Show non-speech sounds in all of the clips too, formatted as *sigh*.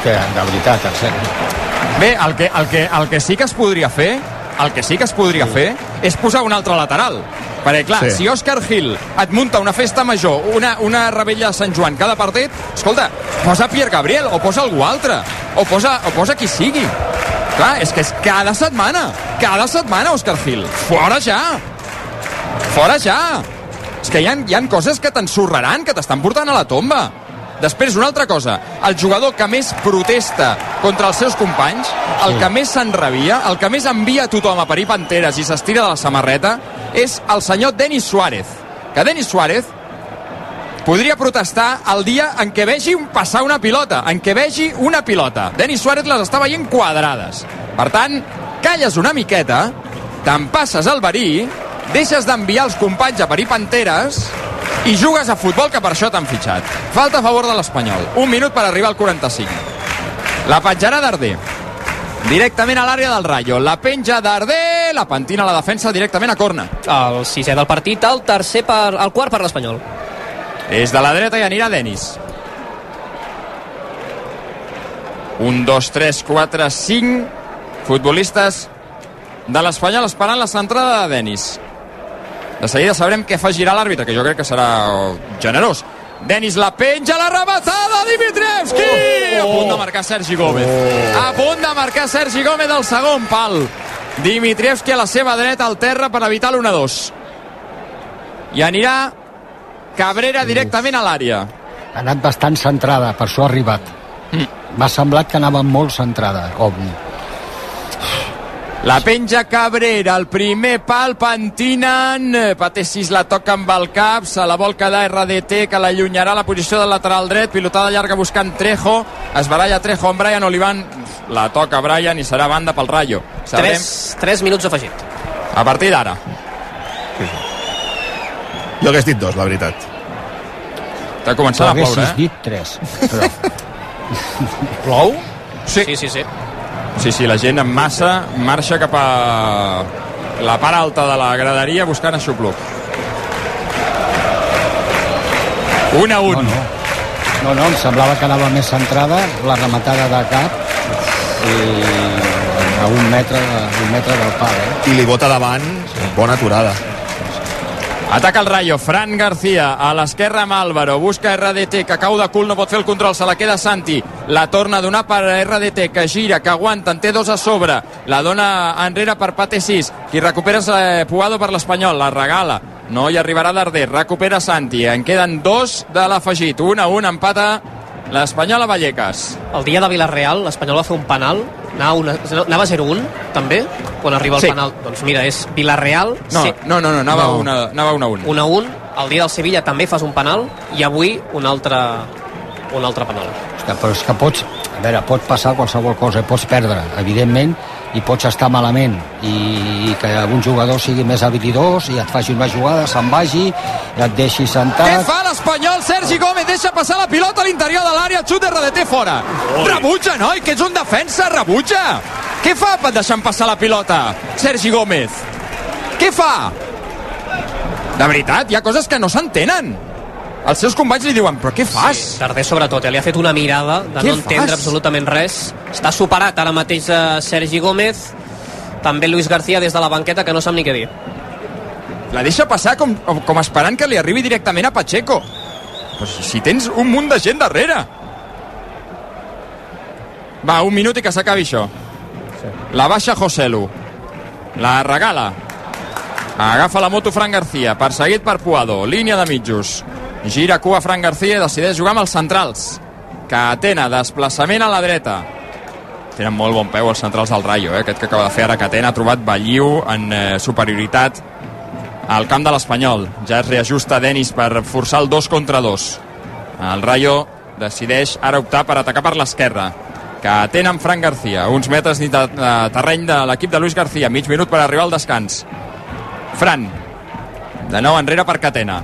Que, de veritat, sèrio. Bé, el que, el, que, el que sí que es podria fer el que sí que es podria sí. fer és posar un altre lateral perquè clar, sí. si Òscar Gil et munta una festa major, una, una rebella de Sant Joan cada partit, escolta posa Pierre Gabriel o posa algú altre o posa, o posa qui sigui clar, és que és cada setmana cada setmana Òscar Gil fora ja fora ja és que hi ha, hi ha coses que t'ensorraran que t'estan portant a la tomba Després, una altra cosa, el jugador que més protesta contra els seus companys, el que més s'enrabia, el que més envia a tothom a parir panteres i s'estira de la samarreta, és el senyor Denis Suárez. Que Denis Suárez podria protestar el dia en què vegi passar una pilota, en què vegi una pilota. Denis Suárez les està veient quadrades. Per tant, calles una miqueta, te'n passes al verí, deixes d'enviar els companys a parir panteres i jugues a futbol, que per això t'han fitxat. Falta a favor de l'Espanyol. Un minut per arribar al 45. La petjarà Darder. Directament a l'àrea del Rayo. La penja Darder, la pentina la defensa directament a corna. El sisè del partit, el tercer per, el quart per l'Espanyol. És de la dreta i anirà Denis. Un, dos, tres, quatre, cinc futbolistes de l'Espanyol esperant la centrada de Denis. De seguida sabrem què fa girar l'àrbitre, que jo crec que serà generós. Denis la penja, la rematada, Dimitrievski! Oh, oh, a punt de marcar Sergi Gómez. Oh. A punt de marcar Sergi Gómez del segon pal. Dimitrievski a la seva dreta al terra per evitar l'1-2. I anirà Cabrera directament a l'àrea. Ha anat bastant centrada, per això ha arribat. Mm. M'ha semblat que anava molt centrada, obvi. La penja Cabrera, el primer pal, pentinen, Patessis la toca amb el cap, se la vol quedar RDT, que l'allunyarà la posició del lateral dret, pilotada llarga buscant Trejo, es baralla Trejo amb Brian Olivan, la toca Brian i serà banda pel Rayo. Sabrem... 3, 3 minuts afegit. A partir d'ara. Sí. Jo hagués dit dos, la veritat. T'ha començat a ploure, eh? dit tres, però... *laughs* Plou? Sí. Sí, sí, sí. Sí, sí, la gent en massa marxa cap a la part alta de la graderia buscant aixopluc. 1 a 1. No, no. No, no, em semblava que anava més centrada, la rematada de cap i a un metre, un metre del pal. Eh? I li bota davant, bona aturada. Ataca el Rayo, Fran García a l'esquerra amb Álvaro, busca RDT que cau de cul, no pot fer el control, se la queda Santi la torna a donar per RDT que gira, que aguanta, en té dos a sobre la dona enrere per Pate 6 qui recupera eh, Puado per l'Espanyol la regala, no hi arribarà Darder recupera Santi, en queden dos de l'afegit, un a un empata l'Espanyol a Vallecas. El dia de Villarreal, l'Espanyol va fer un penal, anava, una, anava 0-1, també, quan arriba el Sí. penal. Doncs mira, és Villarreal... No, sí, no, no, no anava, No. Una, anava 1 a 1. 1 a 1. El dia del Sevilla també fas un penal i avui un altre, un altre penal. Hòstia, però és que pots, a veure, pot passar qualsevol cosa, pots perdre, evidentment, i pots estar malament, i, i que un jugador sigui més habilidós i et faci una jugada, se'n vagi, i et deixi Què sentat... fa l'Espanyol? Sergi Gómez deixa passar la pilota a l'interior de l'àrea, xut de RDT fora. Rebutja, noi, que ets un defensa, rebutja. Què fa per deixant passar la pilota? Sergi Gómez. Què fa? De veritat, hi ha coses que no s'entenen. Els seus companys li diuen, però què fas? Sí, Darder sobretot, eh? li ha fet una mirada de Què no entendre fas? absolutament res. Està superat ara mateix eh, Sergi Gómez, també Luis García des de la banqueta que no sap ni què dir. La deixa passar com, com esperant que li arribi directament a Pacheco. Pues si tens un munt de gent darrere. Va, un minut i que s'acabi això. La baixa Joselu. La regala. Agafa la moto Fran García, perseguit per Puado. Línia de mitjos. Gira cua Fran García i decideix jugar amb els centrals. Catena, desplaçament a la dreta. Tenen molt bon peu els centrals del Rayo, eh? aquest que acaba de fer ara Catena ha trobat Balliu en eh, superioritat al camp de l'Espanyol. Ja es reajusta Denis per forçar el 2 contra 2. El Rayo decideix ara optar per atacar per l'esquerra. Que tenen Fran García, uns metres de, de terreny de l'equip de Luis García, mig minut per arribar al descans. Fran, de nou enrere per Catena.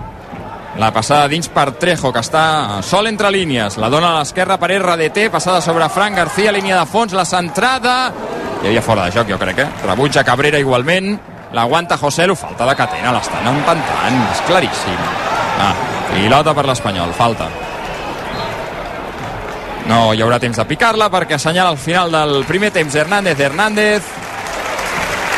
La passada dins per Trejo, que està sol entre línies. La dona a l'esquerra per RDT, passada sobre Fran García, línia de fons, la centrada... Hi havia fora de joc, jo crec, eh? Rebutja Cabrera igualment. L'aguanta José, lo falta de Catena, l'estan empantant, és claríssim. Ah, pilota per l'Espanyol, falta. No hi haurà temps de picar-la perquè assenyala al final del primer temps Hernández Hernández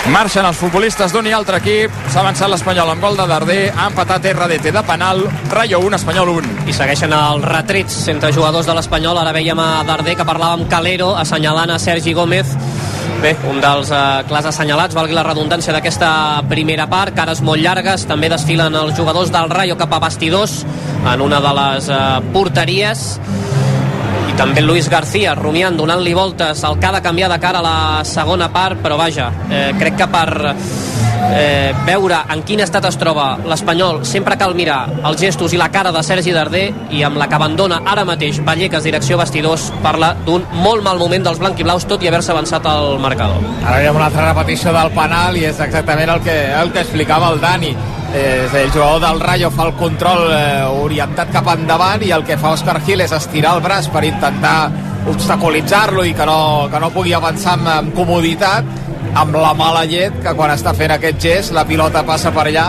Marxen els futbolistes d'un i altre equip. S'ha avançat l'Espanyol amb gol de Darder. Ha empatat RDT de penal. Rayo 1, Espanyol 1. I segueixen els retrets entre jugadors de l'Espanyol. Ara veiem a Darder que parlava amb Calero assenyalant a Sergi Gómez. Bé, un dels eh, clars assenyalats, valgui la redundància d'aquesta primera part, cares molt llargues, també desfilen els jugadors del Rayo cap a bastidors en una de les eh, porteries també Luis García rumiant, donant-li voltes el que ha de canviar de cara a la segona part, però vaja, eh, crec que per eh, veure en quin estat es troba l'Espanyol sempre cal mirar els gestos i la cara de Sergi Darder i amb la que abandona ara mateix Vallecas direcció vestidors parla d'un molt mal moment dels blanquiblaus tot i haver-se avançat al marcador. Ara veiem una altra repetició del penal i és exactament el que, el que explicava el Dani eh, el jugador del Rayo fa el control eh, orientat cap endavant i el que fa Oscar Gil és estirar el braç per intentar obstaculitzar-lo i que no, que no pugui avançar amb, amb comoditat amb la mala llet que quan està fent aquest gest la pilota passa per allà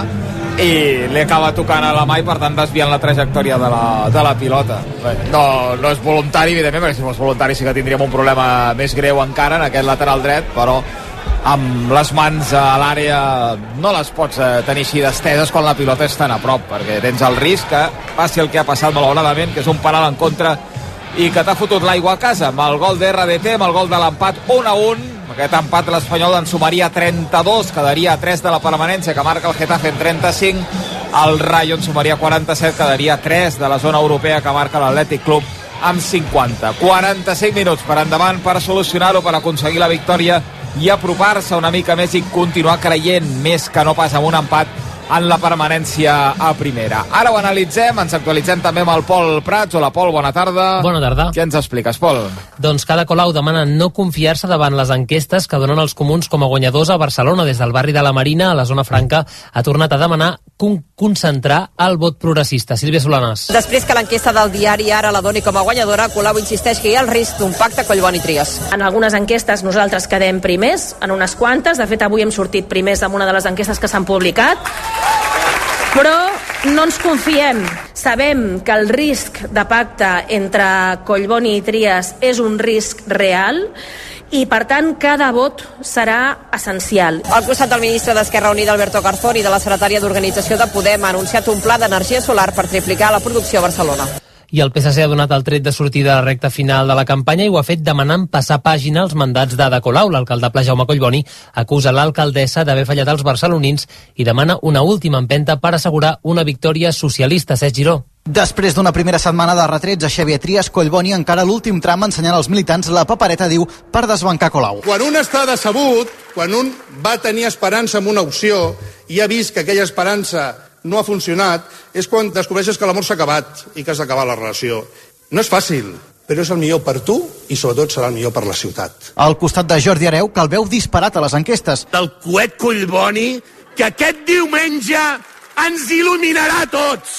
i li acaba tocant a la mà i per tant desviant la trajectòria de la, de la pilota. Bé, no, no és voluntari evidentment perquè si fos voluntari sí que tindríem un problema més greu encara en aquest lateral dret però amb les mans a l'àrea no les pots eh, tenir així d'esteses quan la pilota és tan a prop perquè tens el risc que passi el que ha passat malauradament que és un penal en contra i que t'ha fotut l'aigua a casa. Amb el gol d'RDT, amb el gol de l'empat 1 a 1 aquest empat l'Espanyol en sumaria 32 quedaria 3 de la permanència que marca el Getafe en 35 el Rayo en sumaria 47 quedaria 3 de la zona europea que marca l'Atlètic Club amb 50 45 minuts per endavant per solucionar-ho per aconseguir la victòria i apropar-se una mica més i continuar creient més que no pas amb un empat en la permanència a primera. Ara ho analitzem, ens actualitzem també amb el Pol Prats. Hola, Pol, bona tarda. Bona tarda. Què ens expliques, Pol? Doncs cada Colau demana no confiar-se davant les enquestes que donen els comuns com a guanyadors a Barcelona. Des del barri de la Marina, a la zona franca, ha tornat a demanar con concentrar el vot progressista. Sílvia Solanas. Després que l'enquesta del diari Ara la doni com a guanyadora, Colau insisteix que hi ha el risc d'un pacte Collboni Trias. En algunes enquestes nosaltres quedem primers, en unes quantes. De fet, avui hem sortit primers en una de les enquestes que s'han publicat. Però no ens confiem. Sabem que el risc de pacte entre Collboni i Trias és un risc real i, per tant, cada vot serà essencial. Al costat del ministre d'Esquerra Unida, Alberto Garzón, i de la secretària d'Organització de Podem ha anunciat un pla d'energia solar per triplicar la producció a Barcelona i el PSC ha donat el tret de sortida a la recta final de la campanya i ho ha fet demanant passar pàgina als mandats d'Ada Colau. L'alcaldable Jaume Collboni acusa l'alcaldessa d'haver fallat als barcelonins i demana una última empenta per assegurar una victòria socialista. Cesc Giró. Després d'una primera setmana de retrets a Xavier Trias, Collboni encara l'últim tram ensenyant als militants la papereta, diu, per desbancar Colau. Quan un està decebut, quan un va tenir esperança en una opció i ha vist que aquella esperança no ha funcionat, és quan descobreixes que l'amor s'ha acabat i que has d'acabar la relació. No és fàcil, però és el millor per tu i sobretot serà el millor per la ciutat. Al costat de Jordi Areu, que el veu disparat a les enquestes. Del coet Collboni, que aquest diumenge ens il·luminarà a tots.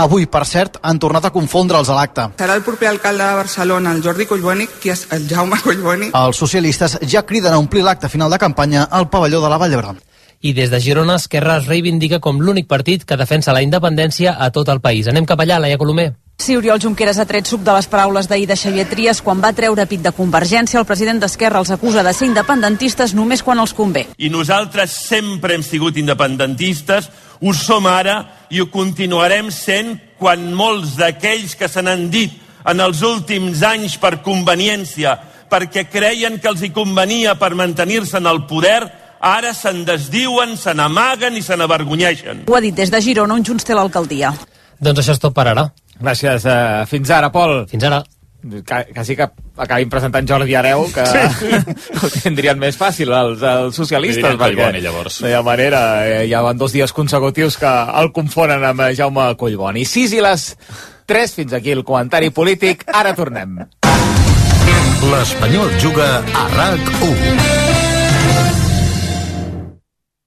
Avui, per cert, han tornat a confondre'ls a l'acte. Serà el proper alcalde de Barcelona, el Jordi Collboni, qui és el Jaume Collboni. Els socialistes ja criden a omplir l'acte final de campanya al pavelló de la Vall d'Hebron i des de Girona Esquerra es reivindica com l'únic partit que defensa la independència a tot el país. Anem cap allà, Laia Colomer. Sí, Oriol Junqueras ha tret suc de les paraules d'ahir de Xavier Trias quan va treure pit de Convergència. El president d'Esquerra els acusa de ser independentistes només quan els convé. I nosaltres sempre hem sigut independentistes, ho som ara i ho continuarem sent quan molts d'aquells que se n'han dit en els últims anys per conveniència, perquè creien que els hi convenia per mantenir-se en el poder, ara se'n desdiuen, se n'amaguen i se n'avergonyeixen. Ho ha dit des de Girona, on Junts té l'alcaldia. Doncs això és tot per ara. Gràcies. Uh, fins ara, Pol. Fins ara. Quasi que acabin presentant Jordi Areu, que sí. *laughs* ho tindrien més fàcil els, els socialistes. Perquè, Collboni, llavors. De manera, eh, ja van dos dies consecutius que el confonen amb Jaume Collboni. 6 i les 3, fins aquí el comentari polític. Ara tornem. L'Espanyol juga a RAC 1.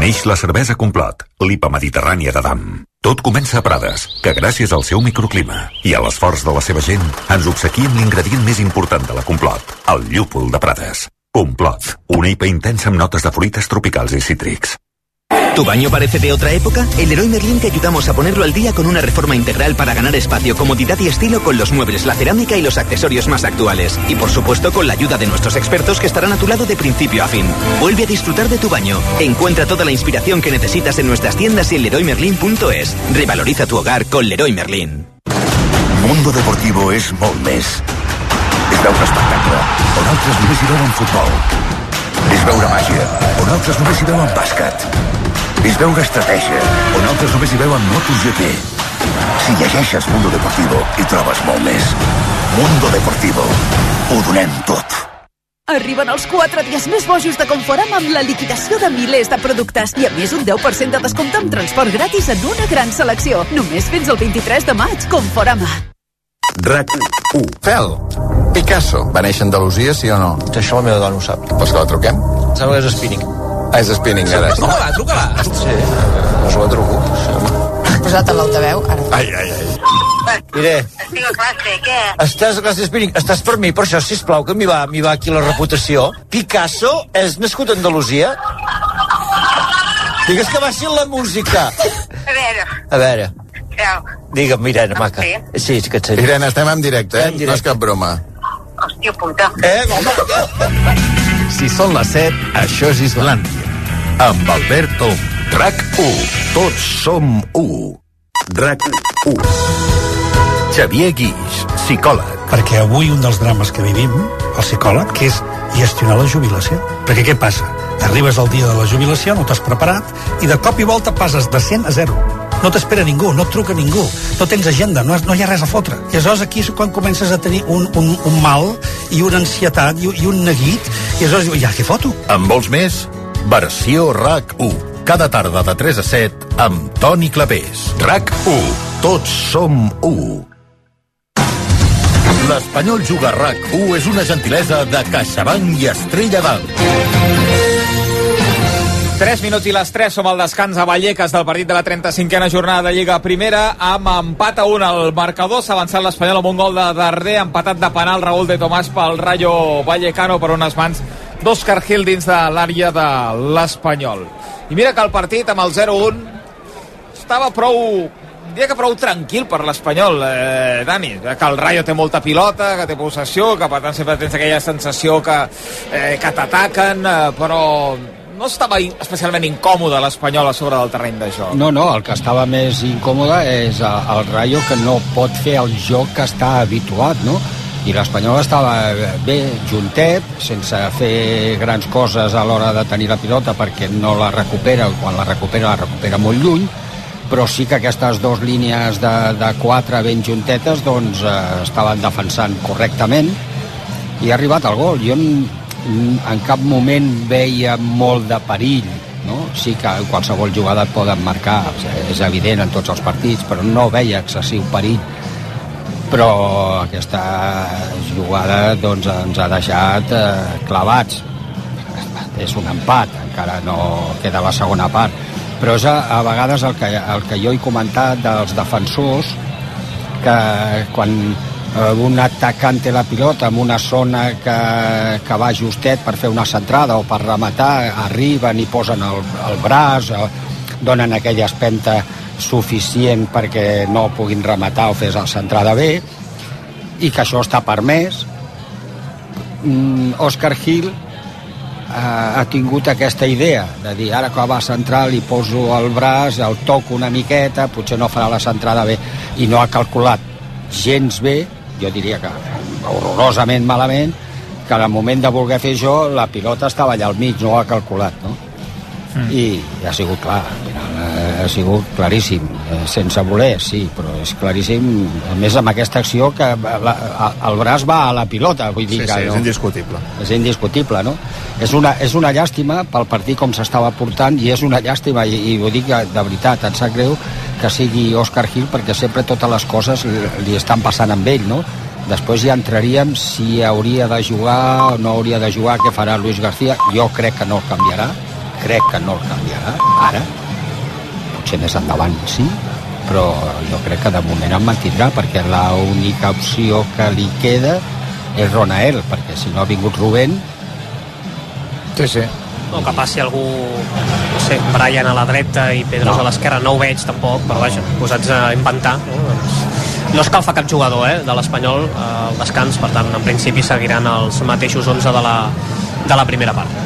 Neix la cervesa Complot, l'IPA mediterrània de Dam. Tot comença a Prades, que gràcies al seu microclima i a l'esforç de la seva gent ens obsequia amb l'ingredient més important de la Complot, el llúpol de Prades. Complot, una IPA intensa amb notes de fruites tropicals i cítrics. ¿Tu baño parece de otra época? En Leroy Merlin te ayudamos a ponerlo al día con una reforma integral para ganar espacio, comodidad y estilo con los muebles, la cerámica y los accesorios más actuales. Y por supuesto con la ayuda de nuestros expertos que estarán a tu lado de principio a fin. Vuelve a disfrutar de tu baño. Encuentra toda la inspiración que necesitas en nuestras tiendas y en leroymerlin.es. Revaloriza tu hogar con Leroy Merlin. Mundo Deportivo és molt més. És veure espectacle, on altres només hi veuen futbol. És veure màgia, on altres només hi veuen bàsquet. És veure estratègia, on altres només hi veuen MotoGP. Si llegeixes Mundo Deportivo, hi trobes molt més. Mundo Deportivo. Ho donem tot. Arriben els 4 dies més bojos de Conforama amb la liquidació de milers de productes i a més un 10% de descompte amb transport gratis en una gran selecció. Només fins al 23 de maig. Conforama. RAC 1. Fel, Picasso va néixer a Andalusia, sí o no? Això la meva dona ho sap. Vols que la truquem? Sembla que és Spinning. Ah, és Spinning, ara. Truca-la, truca-la. Sí, doncs la truco. Sí. Posat en l'altaveu, ara. Ai, ai, ai. Mire, Estic a classe, què? estàs a classe d'espinning, estàs per mi, per això, sisplau, que m'hi va, m'hi va aquí la reputació. Picasso és nascut a Andalusia? Digues que baixi la música. A veure, A veure, Fel, digue'm, Irene, maca. Sí, és que et. Irene, estem en directe, eh? No és cap broma. hòstia puta. Eh, home, Si són les 7, això és Islàndia. Amb Albert Om. RAC 1. Tots som 1. RAC 1. Xavier Guix, psicòleg. perquè avui un dels drames que vivim, el psicòleg, que és gestionar la jubilació. Perquè què passa? Arribes al dia de la jubilació, no t'has preparat, i de cop i volta passes de 100 a 0. No t'espera ningú, no et truca ningú, no tens agenda, no, has, no hi ha res a fotre. I aleshores aquí és quan comences a tenir un, un, un mal i una ansietat i, i un neguit, i aleshores dius, ja, què foto? En vols més? Versió RAC 1. Cada tarda de 3 a 7 amb Toni Clavés. RAC 1. Tots som 1. L'Espanyol Juga RAC 1 és una gentilesa de CaixaBank i Estrella d'Alt. 3 minuts i les 3 som al descans a Vallecas del partit de la 35a jornada de Lliga Primera amb empat a 1 al marcador s'ha avançat l'Espanyol amb un gol de darrer empatat de penal Raúl de Tomàs pel Rayo Vallecano per unes mans d'Òscar Gil dins de l'àrea de l'Espanyol i mira que el partit amb el 0-1 estava prou diria que prou tranquil per l'Espanyol, eh, Dani, que el Rayo té molta pilota, que té possessió, que per tant sempre tens aquella sensació que, eh, que t'ataquen, eh, però no estava especialment incòmode l'Espanyol a sobre del terreny de joc. No, no, el que estava més incòmode és el, el Rayo que no pot fer el joc que està habituat, no? I l'Espanyol estava bé, juntet, sense fer grans coses a l'hora de tenir la pilota perquè no la recupera, quan la recupera la recupera molt lluny, però sí que aquestes dues línies de, de quatre ben juntetes doncs eh, estaven defensant correctament i ha arribat el gol. Jo en, en cap moment veia molt de perill, no? Sí que qualsevol jugada et poden marcar, és evident en tots els partits, però no veia excessiu perill. Però aquesta jugada doncs, ens ha deixat eh, clavats. És un empat, encara no queda la segona part. Però és a, a vegades el que, el que jo he comentat dels defensors, que quan eh, un atacant té la pilota en una zona que, que va justet per fer una centrada o per rematar, arriben i posen el, el braç, o donen aquella espenta suficient perquè no puguin rematar o fer la centrada bé, i que això està permès. Mm, Òscar Gil eh, ha tingut aquesta idea de dir ara que va a centrar li poso el braç, el toco una miqueta, potser no farà la centrada bé i no ha calculat gens bé, jo diria que horrorosament malament, que al moment de voler fer això la pilota estava allà al mig, no ho ha calculat, no? Mm. I ha sigut clar, ha sigut claríssim, eh, sense voler, sí, però és claríssim, a més amb aquesta acció que la, a- el braç va a la pilota, vull dir Sí, que sí, no, és indiscutible. és indiscutible, no? És una, és una llàstima pel partit com s'estava portant i és una llàstima, i, i ho dic de veritat, em sap greu que sigui Òscar Gil perquè sempre totes les coses li, li estan passant amb ell, no? Després ja entraríem si hauria de jugar o no hauria de jugar, què farà Luis García. Jo crec que no el canviarà, crec que no el canviarà, ara. Potser més endavant sí, però jo crec que de moment em mantindrà, perquè l'única opció que li queda és Ronael, perquè si no ha vingut Rubén... Sí, sí. o que passi algú no sé, Brian a la dreta i Pedros No. a l'esquerra no ho veig tampoc però vaja, posats a inventar no, doncs, no escalfa cap jugador eh, de l'Espanyol eh, al descans, per tant en principi seguiran els mateixos 11 de la, de la primera part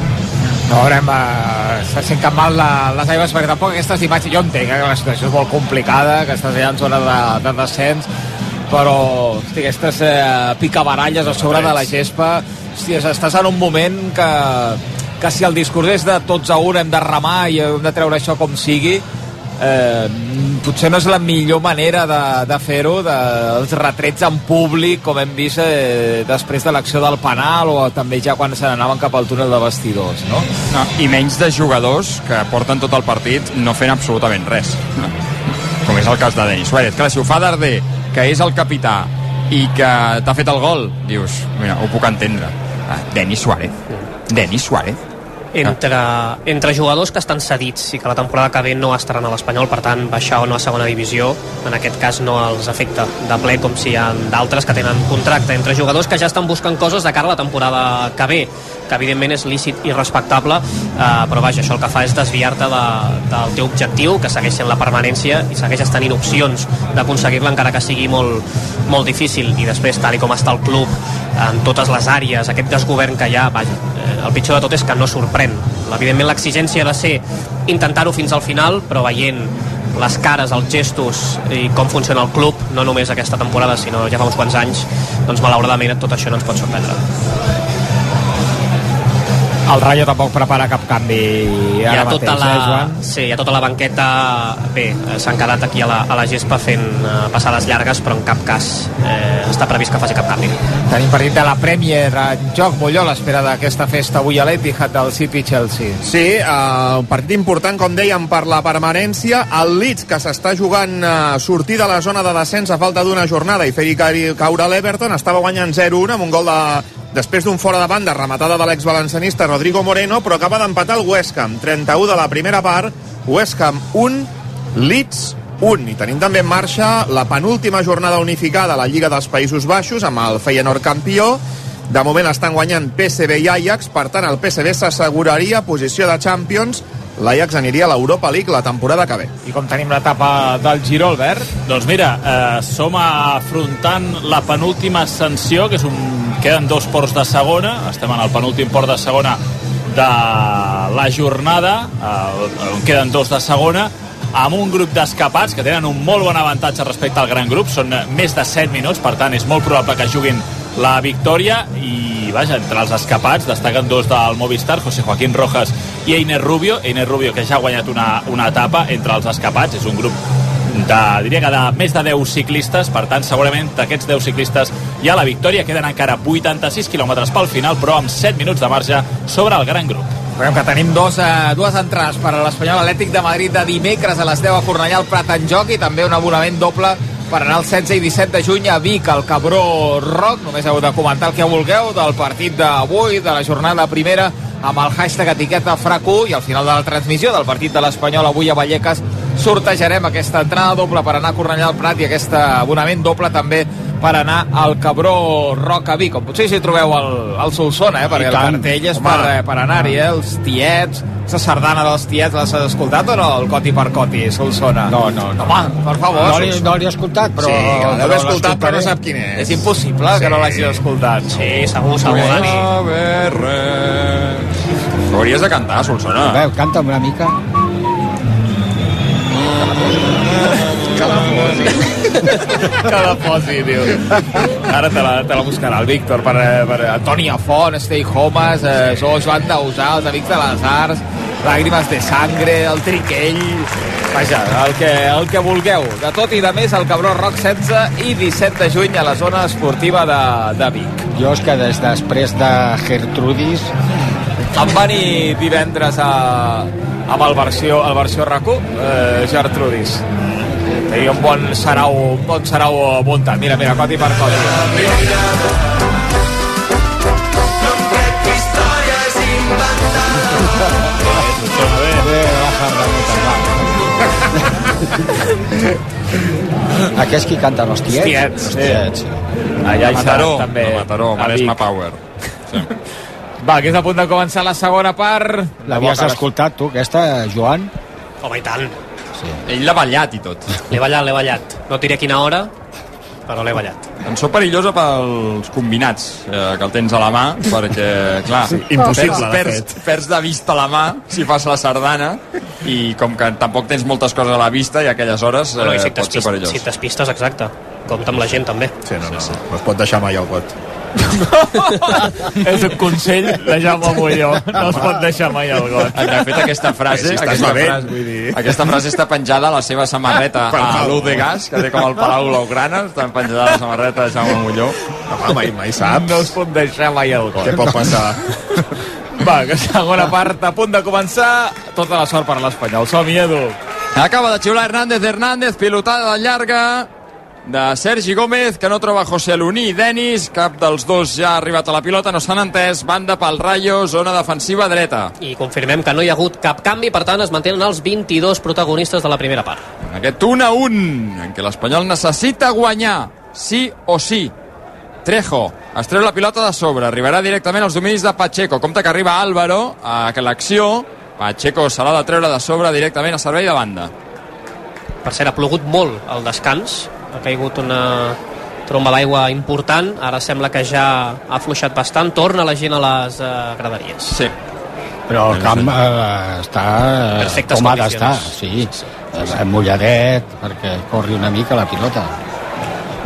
veurem, eh, se sent cap mal la, les aigües, perquè tampoc aquestes imatges, jo entenc eh, que la situació és molt complicada, que estàs allà en zona de, de descens, però hosti, aquestes eh, picabaralles a sobre de la gespa, hosti, estàs en un moment que, que si el discurs és de tots a un hem de remar i hem de treure això com sigui, eh, potser no és la millor manera de, de fer-ho, dels retrets en públic, com hem vist eh, després de l'acció del penal o també ja quan se n'anaven cap al túnel de vestidors, no? No, I menys de jugadors que porten tot el partit no fent absolutament res. No? Com és el cas de Denis Suárez. Clar, si ho fa Darder, que és el capità, i que t'ha fet el gol, dius, mira, ho puc entendre. Ah, Denis Suárez. Denis Suárez. Entre, entre jugadors que estan cedits i que la temporada que ve no estaran a l'Espanyol, per tant, baixar o no a segona divisió, en aquest cas no els afecta de ple com si hi ha d'altres que tenen contracte. Entre jugadors que ja estan buscant coses de cara a la temporada que ve, que evidentment és lícit i respectable, eh, però vaja, això el que fa és desviar-te de, del teu objectiu, que segueix sent la permanència i segueixes tenint opcions d'aconseguir-la encara que sigui molt, molt difícil i després, tal i com està el club en totes les àrees, aquest desgovern que hi ha, vaja, eh, el pitjor de tot és que no sorprèn. Evidentment l'exigència ha de ser intentar-ho fins al final, però veient les cares, els gestos i com funciona el club, no només aquesta temporada, sinó ja fa uns quants anys, doncs malauradament tot això no ens pot sorprendre. El Rayo tampoc prepara cap canvi hi ha tota mateix, la, eh, Joan? sí, hi ha tota la banqueta bé, eh, s'han quedat aquí a la, a la gespa fent eh, passades llargues però en cap cas eh, està previst que faci cap canvi Tenim partit de la Premier en joc, Molló, a l'espera d'aquesta festa avui a l'Etihad del City-Chelsea. Sí, uh, un partit important, com dèiem, per la permanència. El Leeds, que s'està jugant uh, sortir de la zona de descens a falta d'una jornada i fer-hi caure l'Everton, estava guanyant 0-1 amb un gol de, després d'un fora de banda rematada de l'ex-valencianista Rodrigo Moreno, però acaba d'empatar el West Ham. 31 de la primera part, West Ham 1, Leeds 1. I tenim també en marxa la penúltima jornada unificada a la Lliga dels Països Baixos amb el Feyenoord campió. De moment estan guanyant PSV i Ajax, per tant el PSV s'asseguraria posició de Champions l'Ajax aniria a l'Europa League la temporada que ve. I com tenim l'etapa del Giro, Albert? Doncs mira, eh, som afrontant la penúltima ascensió, que és un... queden dos ports de segona, estem en el penúltim port de segona de la jornada, eh, on queden dos de segona, amb un grup d'escapats que tenen un molt bon avantatge respecte al gran grup, són més de 7 minuts, per tant és molt probable que juguin la victòria i vaja, entre els escapats destaquen dos del Movistar, José Joaquín Rojas i Einer Rubio, Einer Rubio que ja ha guanyat una, una etapa entre els escapats, és un grup de, diria que de més de 10 ciclistes, per tant segurament d'aquests 10 ciclistes hi ha la victòria, queden encara 86 quilòmetres pel final, però amb 7 minuts de marge sobre el gran grup. Recordem que tenim dos, eh, dues entrades per a l'Espanyol Atlètic de Madrid de dimecres a les 10 a Cornellà al Prat en joc i també un abonament doble per anar el 16 i 17 de juny a Vic, al Cabró Rock. Només heu de comentar el que vulgueu del partit d'avui, de la jornada primera, amb el hashtag etiqueta FRAC1 i al final de la transmissió del partit de l'Espanyol avui a Vallecas sortejarem aquesta entrada doble per anar a Cornellà al Prat i aquest abonament doble també per anar al Cabró Rock a Vic. Com potser si trobeu el, el Solsona, eh? perquè el cartell és home. per, eh, per anar-hi, eh? els tiets, la sardana dels tiets, l'has escoltat o no, el Coti per Coti, Solsona? No, no, no. Home, per favor. No l'he- no l'he escoltat, però- Sí, l'heu escoltat, però no sap quin és. És impossible Sí. que no l'hagis escoltat. Sí, segur, segur, Dani. Saber res. Ho hauries de cantar, Solsona. A veure, canta'm una mica. Que la posi. *laughs* que la posi, tio. Ara te la, te la buscarà el Víctor per, eh, per Antònia Font, Stay Homes, eh, sou Joan Dausà, els Amics de les Arts, Làgrimes de Sangre, el Triquell... Vaja, el que, el que vulgueu. De tot i de més, el Cabró Rock 16 i 17 de juny a la zona esportiva de, de Vic. Jo és que des després de Gertrudis... Em va venir divendres a, amb el versió, el versió RAC1, eh, Gertrudis. Seria un bon sarau, un bon sarau muntat. Mira, mira, coti per coti. *laughs* Aquests qui canten els tiets? Tiets, Els tiets, sí. Allà hi serà Mataró, també. a Mataró, a Maresme Vic. Power. Sí. *laughs* Va, que és a punt de començar la segona part. L'havies escoltat tu, aquesta, Joan? Home, i tant. Sí. Ell l'ha ballat i tot. L'he ballat, l'he ballat. No diré quina hora, però l'he ballat. Cançó perillosa pels combinats, eh, que el tens a la mà, perquè, clar, Sí, impossible, perds, perds, perds de vista la mà si fas la sardana i com que tampoc tens moltes coses a la vista i a aquelles hores eh, no, i si pot ser t'espistes, perillós. si t'espistes, exacte. Compte amb la gent, també. Sí, no, no, no, no es pot deixar mai el got. *laughs* és un consell de Jaume Molló. No es pot deixar mai el got. De fet, aquesta frase, Si aquesta, bevent, frase, vull dir. aquesta frase està penjada a la seva samarreta a l'U de Gas, que té com el Palau Blaugrana, està penjada la samarreta de Jaume Molló. Home, mai, mai saps. No es pot deixar mai el got. Què pot passar? Va, que segona part a punt de començar. Tota la sort per l'Espanyol. Som-hi, Edu. Acaba de xiular Hernández Hernández, pilotada llarga de Sergi Gómez, que no troba José Luní i Denis. Cap dels dos ja ha arribat a la pilota, no s'han entès. Banda pel Rayo, zona defensiva dreta. I confirmem que no hi ha hagut cap canvi, per tant es mantenen els 22 protagonistes de la primera part. Aquest 1 a 1, en què l'Espanyol necessita guanyar, sí o sí. Trejo es treu la pilota de sobre, arribarà directament als dominis de Pacheco. Compte que arriba Álvaro a que l'acció. Pacheco se l'ha de treure de sobre directament a servei de banda. Per cert, ha plogut molt al descans, ha caigut una tromba d'aigua important, ara sembla que ja ha afluixat bastant, torna la gent a les eh, graderies. Sí. Però el camp eh, està eh, Perfectes com ha d'estar, condicions. sí. sí. Mulladet, perquè corri una mica la pilota.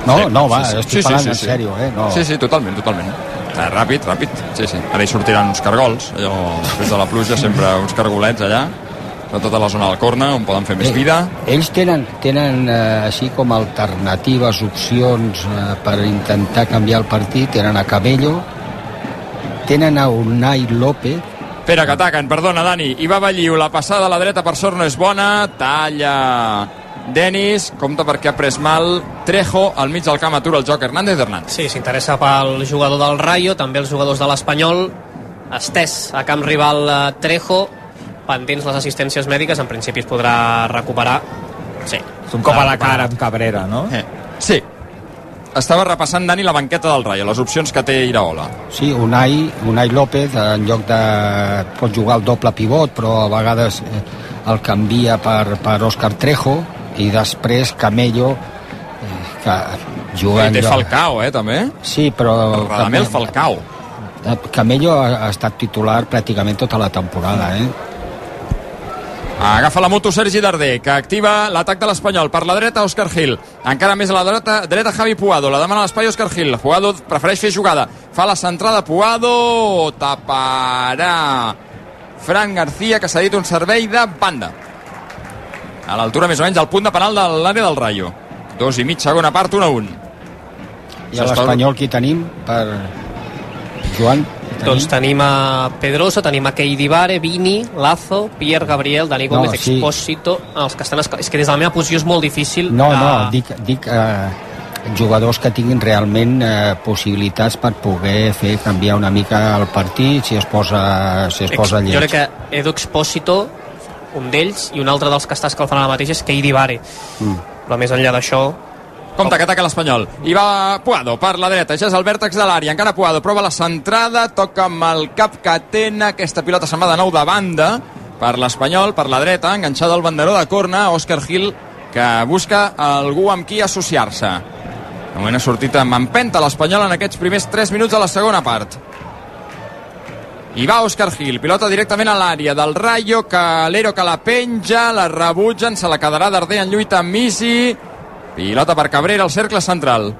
No, Sí, no, va, sí, sí. estic Sí, sí, parlant sí, en sí. sèrio, eh? No. Sí, sí, totalment, totalment. Eh, ràpid, ràpid. Sí, sí. Ara hi sortiran uns cargols, allò, després de la pluja, sempre uns cargolets allà, de tota la zona del corna, on poden fer més Eh, vida. Ells tenen, tenen eh, així com alternatives, opcions eh, per intentar canviar el partit. Tenen a Cabello, tenen a Unai López, Espera, que ataquen, perdona, Dani. I va Balliu, la passada a la dreta per sort no és bona, talla Denis, compta perquè ha pres mal Trejo, al mig del camp atura el joc Hernández Hernández. Sí, s'interessa pel jugador del Rayo, també els jugadors de l'Espanyol, estès a camp rival eh, Trejo, pendents les assistències mèdiques, en principi es podrà recuperar. Sí. És un cop a la cara amb Cabrera, no? Eh, sí. Estava repassant Dani la banqueta del Rayo, les opcions que té Iraola. Sí, Unai, Unai López, en lloc de... pot jugar el doble pivot, però a vegades eh, el canvia per, per Òscar Trejo, i després Camello, eh, que juga... I té lloc- Falcao, eh, també. Sí, però... Radamel Falcao. Eh, Camello ha estat titular pràcticament tota la temporada, eh? Agafa la moto Sergi Darder, que activa l'atac de l'Espanyol. Per la dreta, Òscar Gil. Encara més a la dreta, dreta Javi Puado. La demana l'espai, Òscar Gil. Puado prefereix fer jugada. Fa la centrada, Puado. Taparà. Fran García, que s'ha dit un servei de banda. A l'altura, més o menys, al punt de penal de l'àrea del Rayo. Dos i mig, segona part, 1 a 1. I l'Espanyol qui tenim per... Joan? Doncs tenim a Pedrosa, tenim a Keidibare, Vini, Lazo, Pierre Gabriel, Dani No, Gómez, sí. Expósito, els que estan... És que des de la meva posició és molt difícil... No, eh, no, dic, dic eh, jugadors que tinguin realment eh, possibilitats per poder fer canviar una mica el partit si es posa, si es posa lleig. Jo crec que Edu Expósito, un d'ells, i un altre dels que està escalfant ara mateix és Keidibare. Mm. Però més enllà d'això, Compte que ataca l'Espanyol. I va Puado per la dreta. Ja és el vèrtex de l'àrea. Encara Puado prova la centrada. Toca amb el cap Catena. Aquesta pilota se'n va de nou de banda per l'Espanyol, per la dreta. Enganxada al banderó de corna. Òscar Gil, que busca algú amb qui associar-se. De moment ha sortit amb empenta l'Espanyol en aquests primers 3 minuts de la segona part. I va Òscar Gil, pilota directament a l'àrea del Rayo, Calero que la penja, la rebutgen, se la quedarà Darder en lluita amb Misi, pilota per Cabrera al cercle central.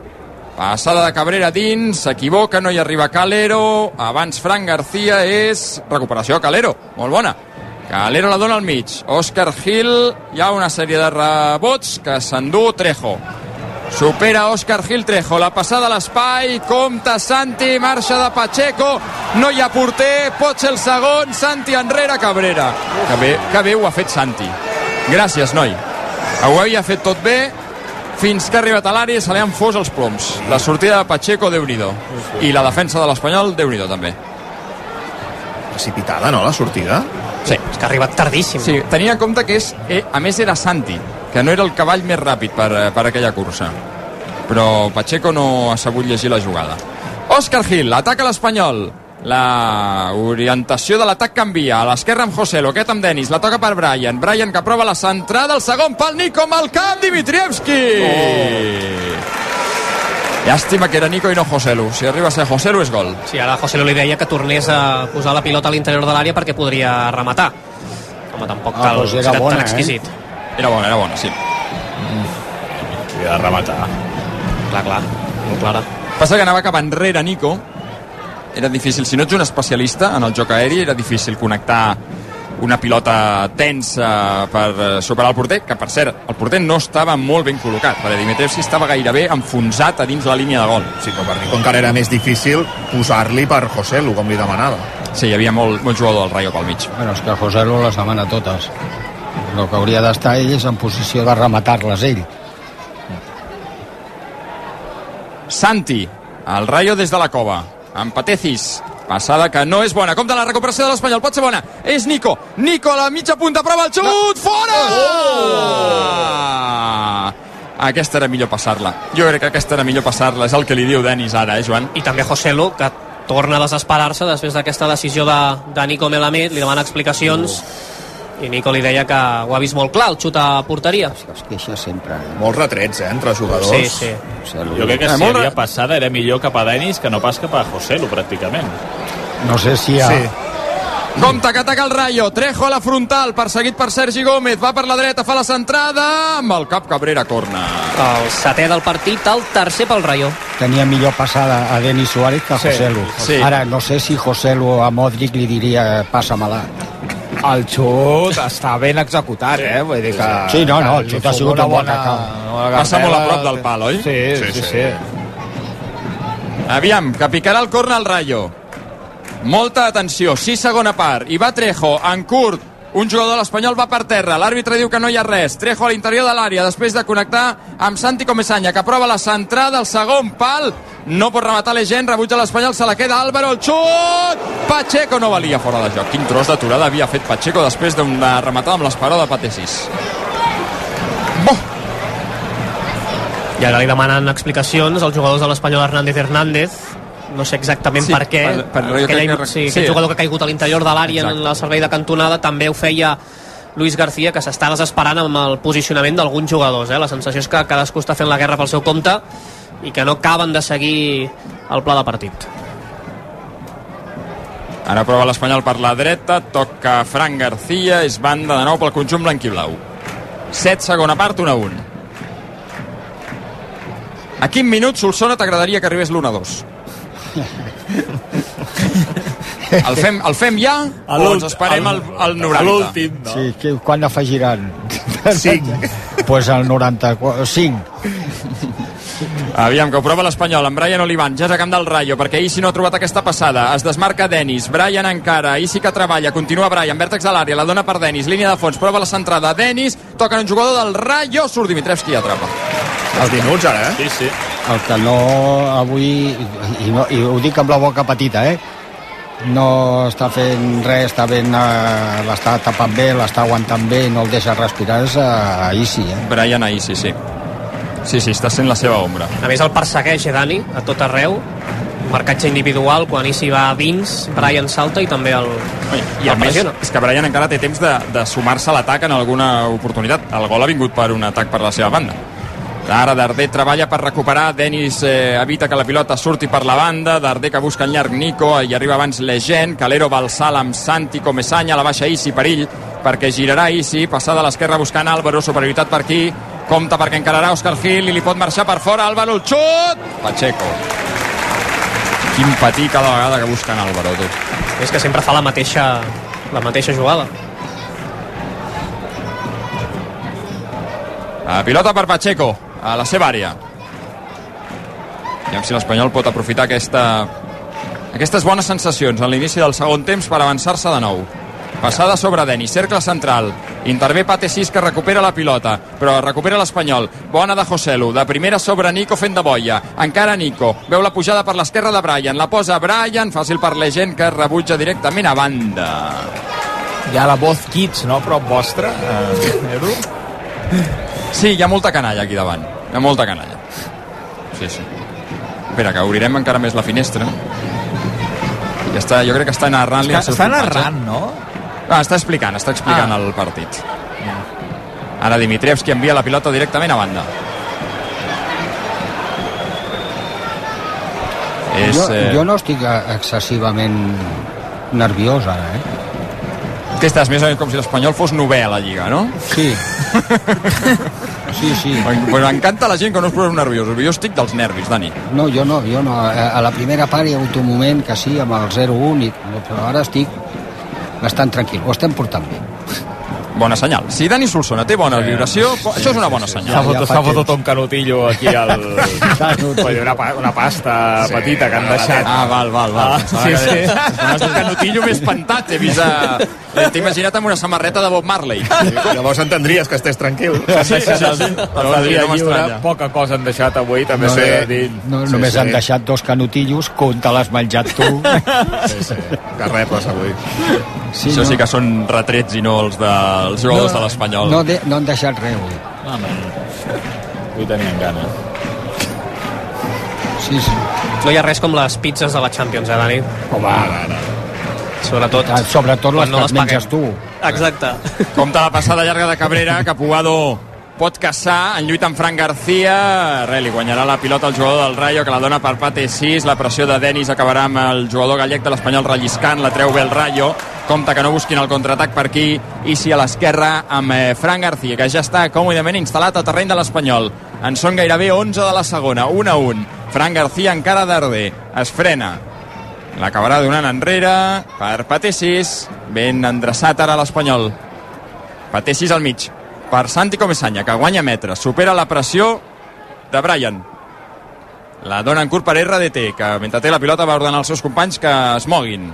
Passada de Cabrera dins, s'equivoca, no hi arriba Calero, abans Fran García és recuperació a Calero, molt bona. Calero la dona al mig, Òscar Gil, hi ha una sèrie de rebots que s'endú Trejo. Supera Òscar Gil Trejo, la passada a l'espai, compta Santi, marxa de Pacheco, no hi ha porter, pot ser el segon, Santi enrere Cabrera. Que bé, que bé ho ha fet Santi. Gràcies, noi. Ho havia fet tot bé, fins que ha arribat a l'àrea se li han fos els ploms. La sortida de Pacheco, déu nhi I la defensa de l'Espanyol, déu nhi també. Precipitada, no, la sortida? Sí. És que ha arribat tardíssim. Sí, tenia en compte que és, eh, a més era Santi, que no era el cavall més ràpid per, eh, per aquella cursa. Però Pacheco no ha sabut llegir la jugada. Òscar Gil, ataca l'Espanyol. La orientació de l'atac canvia. A l'esquerra amb Joselo, aquest amb Denis. La toca per Brian. Brian que prova la centrada. El segon pal, Nico amb el cap. Dimitrievski! Oh. Llàstima que era Nico i no Joselu. Si arriba a ser Joselu és gol. Sí, ara José li deia que tornés a posar la pilota a l'interior de l'àrea perquè podria rematar. Home, tampoc Ah, cal doncs era ser bona, tan eh? exquisit. Era bona, era bona, sí. Havia de rematar. Clar, clar, molt clara. Passa que anava cap enrere Nico. Era difícil, si no ets un especialista en el joc aeri, era difícil connectar una pilota tensa per eh, superar el porter, que per cert, el porter no estava molt ben col·locat, perquè Dimitrievski estava gairebé enfonsat a dins la línia de gol. Sí, però per Nico encara era més difícil posar-li per Joselu, com li demanava. Sí, hi havia molt, molt jugador del Rayo pel mig. Bueno, és que José Lu les demana totes. El que hauria d'estar ell és en posició de rematar-les ell. Santi, el Rayo des de la cova. Amb Patecis. Passada que no és bona. Compte la recuperació de l'Espanyol. Pot ser bona. És Nico. Nico a la mitja punta. Prova el xut. No. Fora! Oh! Aquesta era millor passar-la. Jo crec que aquesta era millor passar-la. És el que li diu Denis ara, eh, Joan? I també Joselu, que torna a desesperar-se després d'aquesta decisió de, de Nico Melamed, li demana explicacions i Nico li deia que ho ha vist molt clar, el xut a porteria. Es queixa sempre. Eh? Molts retrets, eh, entre jugadors. Sí, sí. Jo crec que Eh, si molt havia passada era millor cap a Denis que no pas cap a Joselu, pràcticament. No sé si ha... Sí. Compte que ataca el Rayo. Trejo a la frontal, perseguit per Sergi Gómez. Va per la dreta, fa la centrada. Amb el cap Cabrera, corna. El setè del partit, el tercer pel Rayo. Tenia millor passada a Denis Suárez que a Sí, José Lu. sí. Ara, no sé si José Lu a Modric li diria passa-me-la. El xut està ben executat, eh? Vull dir que... Sí, no, no, el xut ha sigut una atac. una Passa molt a prop del pal, oi? Sí, sí, sí. sí. Aviam, que picarà el corna al Rayo. Molta atenció, sí segona part. I va Trejo, en curt, un jugador de l'Espanyol va per terra, l'àrbitre diu que no hi ha res, Trejo a l'interior de l'àrea, després de connectar amb Santi Comesanya, que prova la centrada, el segon pal, no pot rematar l'Egen, rebutja l'Espanyol, se la queda Álvaro, el xut! Pacheco no valia fora de joc. Quin tros d'aturada havia fet Pacheco després d'una rematada amb l'esperó de Patesis. I ara li demanen explicacions als jugadors de l'Espanyol Hernández Hernández no sé exactament Sí, per què per- per- jo aquell, crec que- sí, sí. aquest jugador que ha caigut a l'interior de l'àrea en el servei de cantonada també ho feia Luis García que s'està desesperant amb el posicionament d'alguns jugadors eh? la sensació és que cadascú està fent la guerra pel seu compte i que no acaben de seguir el pla de partit Ara prova l'Espanyol per la dreta, toca Fran García, és banda de nou pel conjunt blanquiblau. 7 segona part, 1 a 1. A quin minut, Solsona, t'agradaria que arribés l'1-2? El fem, el fem ja A o ens esperem al, al 90? A l'últim, no? Sí, que, quan afegiran? 5. *laughs* pues al 95. Aviam, que ho prova l'Espanyol amb Brian Olivan, ja és a camp del Rayo, perquè Isi no ha trobat aquesta passada. Es desmarca Denis, Brian encara, Isi que treballa, continua Brian, vèrtex de l'àrea, la dona per Denis, línia de fons, prova la centrada, Denis, toca un jugador del Rayo, surt Dimitrevski i atrapa. Els minuts, ara, eh? Sí, sí. El que no avui, i, no, i ho dic amb la boca petita, eh? no està fent res, està ben, eh, l'està tapant bé, l'està aguantant bé, no el deixa respirar, és a, a Isi, eh? Brian a Isi, sí. Sí, sí, està sent la seva ombra. a més el persegueix eh, Dani a tot arreu marcatge individual, quan Isi va a dins Brian salta i també el, I a el més, és que Brian encara té temps de, de sumar-se a l'atac en alguna oportunitat. El gol ha vingut per un atac per la seva banda. Ara Darder treballa per recuperar, Denis eh, evita que la pilota surti per la banda, Darder que busca en llarg Nico, i arriba abans Legend, Calero va al salt amb Santi Comesanya, la baixa Isi, perill, perquè girarà Isi, passada a l'esquerra buscant Álvaro, superioritat per aquí, compta perquè encararà Òscar Gil i li pot marxar per fora, Álvaro, el xut! Pacheco. Quin patí cada vegada que busquen Álvaro, tu. és que sempre fa la mateixa la mateixa jugada. A pilota per Pacheco, a la seva àrea. Aviam si l'Espanyol pot aprofitar aquesta, aquestes bones sensacions en l'inici del segon temps per avançar-se de nou. Passada sobre Denis, cercle central. Intervé Pate 6 que recupera la pilota, però recupera l'Espanyol. Bona de Joselu, de primera sobre Nico fent de boia. Encara Nico, veu la pujada per l'esquerra de Brian, la posa Brian, fàcil per la gent que rebutja directament a banda. Hi ha la voz Kids, no?, prop vostra, eh, Edu? *laughs* Sí, hi ha molta canalla aquí davant. Hi ha molta canalla. Sí, sí. Espera, que obrirem encara més la finestra. I està, jo crec que està narrant-li Està- el seu està narrant, no? Ah, està explicant, està explicant Ah. el partit. Ara Dimitrievski envia la pilota directament a banda. És, jo, eh, jo no estic excessivament nerviós ara, eh? Que estàs més o menys com si l'Espanyol fos novè a la Lliga, no? Sí. *laughs* sí, sí. Pues m'encanta la gent que no es posa nerviosos. Jo estic dels nervis, Dani. No, jo no, jo no. A la primera part hi ha hagut un moment que sí, amb el 0-1, i- però ara estic bastant tranquil. Ho estem portant bé. Bona senyal. Si Dani Solsona té bona vibració, això és una bona S'ha senyal. fotut, s'ha fotut un canutillo aquí *laughs* al... Una, pa- una pasta Sí. petita que han deixat. Ah, val, val, val. Ah, sí, sí. *laughs* Un canutillo més pentat, he vist a... T'he imaginat amb una samarreta de Bob Marley. Llavors entendries que estés tranquil. Sí, sí, sí. sí. No, el dia lliure, poca cosa han deixat avui, també No, s'ha de eh, dir. no, Sí, només sí. han deixat dos canutillos, com te l'has menjat tu. Sí, sí. Que repes avui. Sí, Això no. sí que són retrets i no els dels jugadors de l'Espanyol. No, de, no han deixat res avui. No, no. Avui tenien gana. Sí, sí. No hi ha res com les pizzas de la Champions, eh, Dani? Home, ara, ara. Sobretot, Ah, Sobretot les quan no que les et menges paguem. tu. Exacte. *laughs* Compte la passada llarga de Cabrera, que Puado pot caçar en lluita amb Fran García. Re, li guanyarà la pilota al jugador del Rayo que la dona per Pate 6, la pressió de Denis acabarà amb el jugador gallec de l'Espanyol relliscant, la treu bé el Rayo. Compte que no busquin el contraatac per aquí i si a l'esquerra amb eh, Fran García que ja està còmodament instal·lat al terreny de l'Espanyol. En són gairebé 11 de la segona 1 a 1, Fran García encara darder, es frena l'acabarà donant enrere per Pate 6 ben endreçat ara l'Espanyol 6 al mig per Santi Comesanya, que guanya metres, supera la pressió de Brian. La dona en curt per RDT, que mentre té la pilota va ordenar als seus companys que es moguin.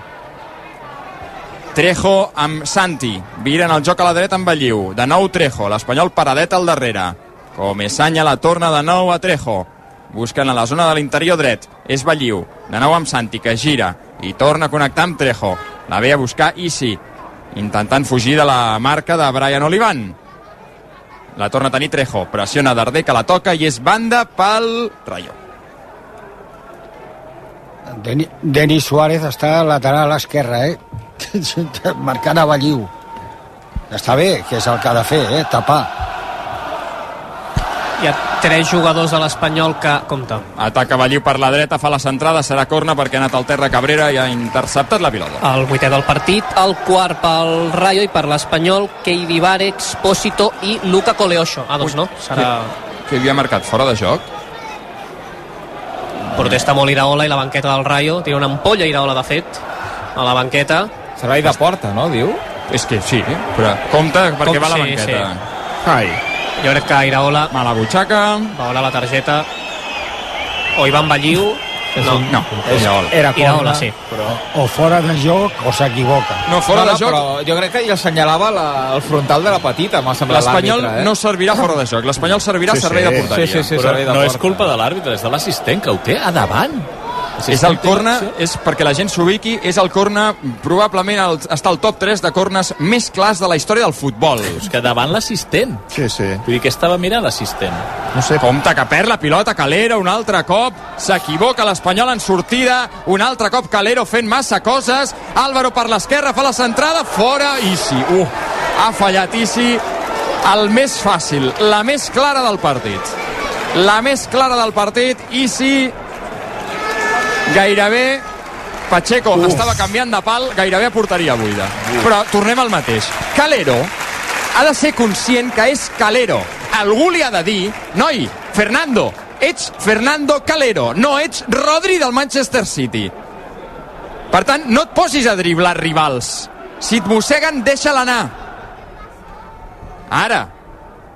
Trejo amb Santi, viren el joc a la dreta amb Belliu. De nou Trejo, l'Espanyol paradet al darrere. Comesanya la torna de nou a Trejo. Busquen a la zona de l'interior dret. És Belliu. De nou amb Santi, que gira i torna a connectar amb Trejo. La ve a buscar Isi, intentant fugir de la marca de Brian Olivan. La torna a tenir Trejo. Pressiona Darder, que la toca i és banda pel Rayo. Deni, Denis Suárez està lateral a l'esquerra, eh? *laughs* Marcant a Balliu. Està bé, que és el que ha de fer, eh? Tapar. Hi ha tres jugadors de l'Espanyol que... Compte. Ataca Balliu per la dreta, fa la centrada, serà corna perquè ha anat al terra Cabrera i ha interceptat la pilota. El vuitè del partit, el quart pel Rayo i per l'Espanyol, Keidi Vare, Expósito i Luca Coleocho. Ah, doncs no, serà... Que havia marcat fora de joc. Protesta molt Iraola i la banqueta del Rayo. Tira una ampolla Iraola, de fet, a la banqueta. Servei de porta, no, diu? És que sí, però compte perquè Com- va a la sí, banqueta. sí. Ai. Jo crec que Iraola... Mala butxaca. Veurà la targeta. O Ivan Balliu. No, no, és Iraola. Era Iraola, sí. Però o fora de joc o s'equivoca. No, fora no, de joc. Però jo crec que ell assenyalava la, el frontal de la petita, m'ha semblat L'Espanyol eh? no servirà fora de joc. L'Espanyol servirà Sí, servei sí. de porteria. Sí, sí, sí, Però servei de no és culpa de l'àrbitre, és de l'assistent, que ho té a davant. És el corna, és perquè la gent s'ubiqui, és el corna, probablement el, està al top 3 de cornes més clars de la història del futbol. És que davant l'assistent. Sí, sí. Vull dir que estava mirant l'assistent. No sé. Compte que perd la pilota Calero un altre cop, s'equivoca l'Espanyol en sortida, un altre cop Calero fent massa coses, Álvaro per l'esquerra fa la centrada, fora Isi. Uh, ha fallat Isi, el més fàcil, la més clara del partit. La més clara del partit, Isi gairebé Pacheco Uf. estava canviant de pal gairebé a porteria buida. Uf. Però tornem al mateix. Calero ha de ser conscient que és Calero. Algú li ha de dir, noi, Fernando, ets Fernando Calero, no ets Rodri del Manchester City. Per tant, no et posis a driblar rivals. Si et mosseguen, deixa-la anar. Ara,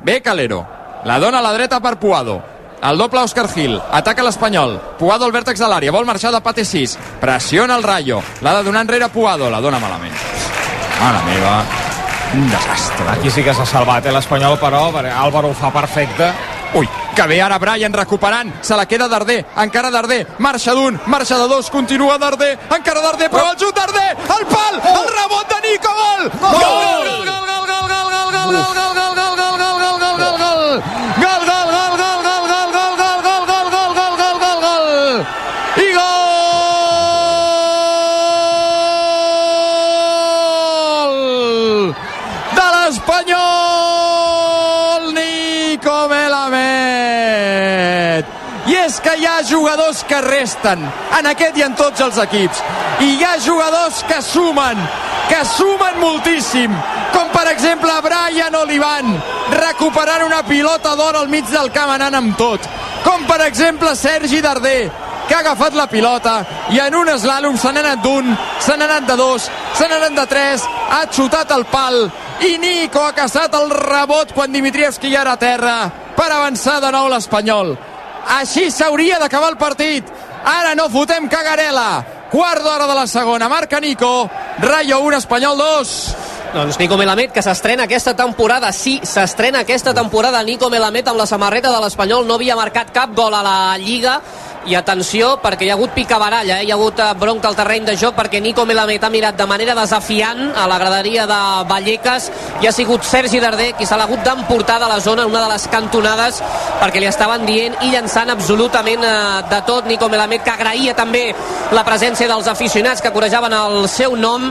ve Calero. La dona a la dreta per Puado. El doble Òscar Gil, ataca l'Espanyol. Puado al vèrtex de l'àrea, vol marxar de Pate 6. Pressiona el Rayo. L'ha de donar enrere Puado, la dona malament. Mare meva, un desastre. Aquí sí que s'ha salvat, eh, l'Espanyol, però Álvaro ho fa perfecte. Ui, que bé ara Brian recuperant, se la queda Darder, encara Darder, marxa d'un, marxa de dos, continua Darder, encara Darder, però el xut Darder, el pal, el rebot de Nico, gol! Gol, gol, gol, gol, gol, gol, gol, gol, gol, gol, gol, gol, gol, gol, gol, jugadors que resten en aquest i en tots els equips i hi ha jugadors que sumen que sumen moltíssim com per exemple Brian Olivan recuperant una pilota d'or al mig del camp anant amb tot com per exemple Sergi Darder que ha agafat la pilota i en un slalom se n'ha anat d'un, se n'ha anat de dos, se n'ha anat de tres, ha xutat el pal i Nico ha caçat el rebot quan Dimitrievski ja era a terra per avançar de nou l'Espanyol. Així s'hauria d'acabar el partit. Ara no fotem cagarela. Quart d'hora de la segona. Marca Nico. Rayo 1, Espanyol 2. Doncs Nico Melamed, que s'estrena aquesta temporada. Sí, s'estrena aquesta temporada Nico Melamed amb la samarreta de l'Espanyol. No havia marcat cap gol a la Lliga i atenció perquè hi ha hagut picabaralla, eh? hi ha hagut eh, bronca al terreny de joc perquè Nico Melamed ha mirat de manera desafiant a la graderia de Vallecas i ha sigut Sergi Darder qui se l'ha hagut d'emportar de la zona una de les cantonades perquè li estaven dient i llançant absolutament eh, de tot. Nico Melamed que agraïa també la presència dels aficionats que corejaven el seu nom.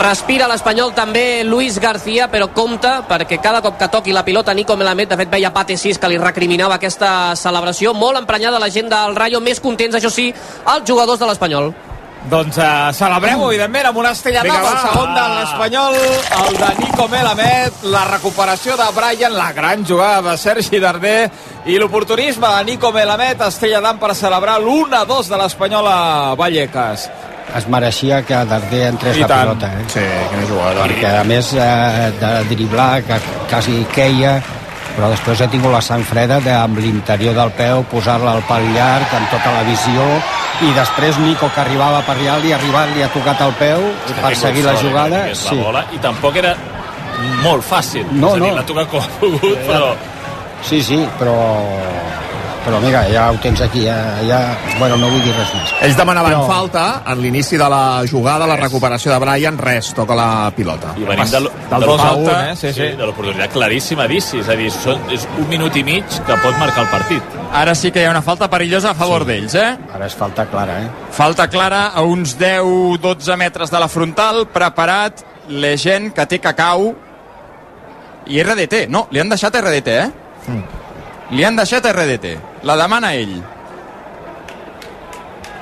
Respira l'Espanyol també Luis García però compta perquè cada cop que toqui la pilota Nico Melamed, de fet veia Pate 6 que li recriminava aquesta celebració. Molt emprenyada la gent del Rayo més contents, això sí, els jugadors de l'Espanyol. Doncs uh, celebrem, evidentment, amb una estrella Vinga, el segon de l'Espanyol, el de Nico Melamed, la recuperació de Brian, la gran jugada de Sergi Darder i l'oportunisme de Nico Melamed, estrella d'am per celebrar l'1-2 de l'Espanyol a Vallecas. es mereixia que Darder entrés I la tant. pilota eh? Sí, quina jugada. perquè a més eh, de driblar que quasi queia però després he tingut la sang freda de, amb l'interior del peu posar-la al pal llarg amb tota la visió i després Nico que arribava per allà li ha arribat, li ha tocat el peu que per seguir la jugada eh, és la bola, i tampoc era molt fàcil. No, és a dir, no. l'ha tocat com ha pogut però sí, sí, però però mira, ja ho tens aquí ja, ja, bueno, no vull dir res més Ells demanaven Però- falta en l'inici de la jugada, la recuperació de Brian, res, toca la pilota. i venim del de dos a l'oportunitat- un, eh? Sí, sí. de l'oportunitat claríssima d'Issi, és a dir, són, és un minut i mig que pot marcar el partit Ara sí que hi ha una falta perillosa a favor sí. d'ells, eh? ara és falta clara, eh? Falta clara a uns 10-12 metres de la frontal, preparat Legend, que té cacau i RDT. No, li han deixat RDT, eh? Mm. Li han deixat RDT. La demana ell.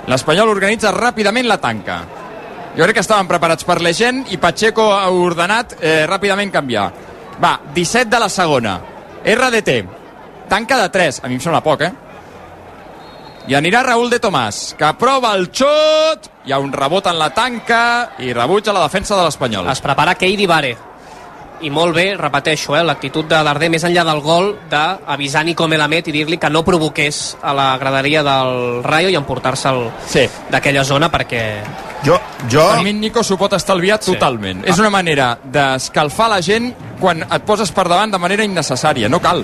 L'Espanyol organitza ràpidament la tanca. Jo crec que estaven preparats per Legend i Pacheco ha ordenat eh, ràpidament canviar. Va, 17 de la segona. RDT. Tanca de 3. A mi em sembla poc, eh? I anirà Raúl de Tomàs, que prova el xut, hi ha un rebot en la tanca i rebutja la defensa de l'Espanyol. Es prepara Keidi Vare. I molt bé, repeteixo, eh, l'actitud de Darder més enllà del gol d'avisar Nico Melamed i dir-li que no provoqués a la graderia del Rayo i emportar-se'l sí. d'aquella zona perquè Jo, jo... Per mi Nico s'ho pot estalviar sí. totalment. És una manera d'escalfar la gent quan et poses per davant de manera innecessària. No cal.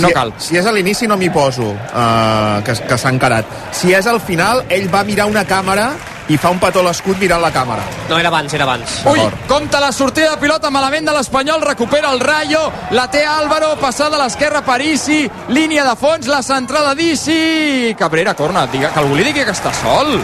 No si, cal. Si és a l'inici no m'hi poso, uh, que, que s'ha encarat. Si és al final, ell va mirar una càmera i fa un petó a l'escut mirant la càmera. No, era abans, era abans. Ui, compta la sortida de pilota malament de l'Espanyol, recupera el Rayo, la té Álvaro, passada a l'esquerra per Isi, línia de fons, la centrada d'Isi. Cabrera, corna, diga, que algú li digui que està sol.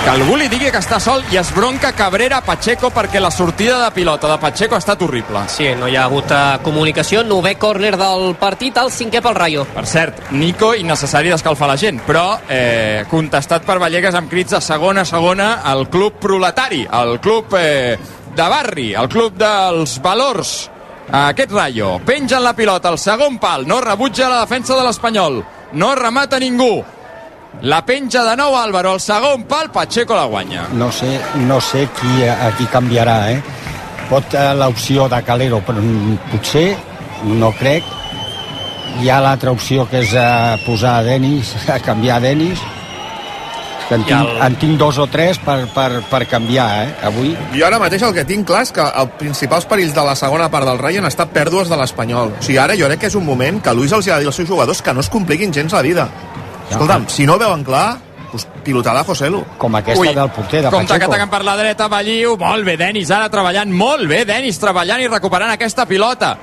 Que algú li digui que està sol i es bronca Cabrera Pacheco perquè la sortida de pilota de Pacheco ha estat horrible. Sí, no hi ha hagut uh, comunicació, novè córner del partit, el cinquè pel Rayo. Per cert, Nico, innecessari d'escalfar la gent, però eh, contestat per Vallegas amb crits de segona a segona al club proletari, al club eh, de barri, al club dels valors. Aquest Rayo penja en la pilota al segon pal, no rebutja la defensa de l'Espanyol, no remata ningú. La penja de nou Álvaro, al segon pal, Pacheco la guanya. no sé, no sé qui, a qui canviarà eh? pot eh, l'opció de Calero però potser, no crec hi ha l'altra opció que és eh, posar a Denis, *laughs* a canviar a Denis que en tinc, el- en tinc dos o tres per, per, per canviar, eh, avui. Jo ara mateix el que tinc clar és que els principals perills de la segona part del Rayo han estat pèrdues de l'Espanyol. O sigui, ara jo crec que és un moment que Luis els ha de dir als seus jugadors que no es compliquin gens la vida. Escolta'm, si no veuen clar, pues, pilotada Joselu. Com aquesta Ui, del porter de Compte que Pacheco. ataquen per la dreta, Balliu. Molt bé, Denis, ara treballant. Molt bé, Denis, treballant i recuperant aquesta pilota.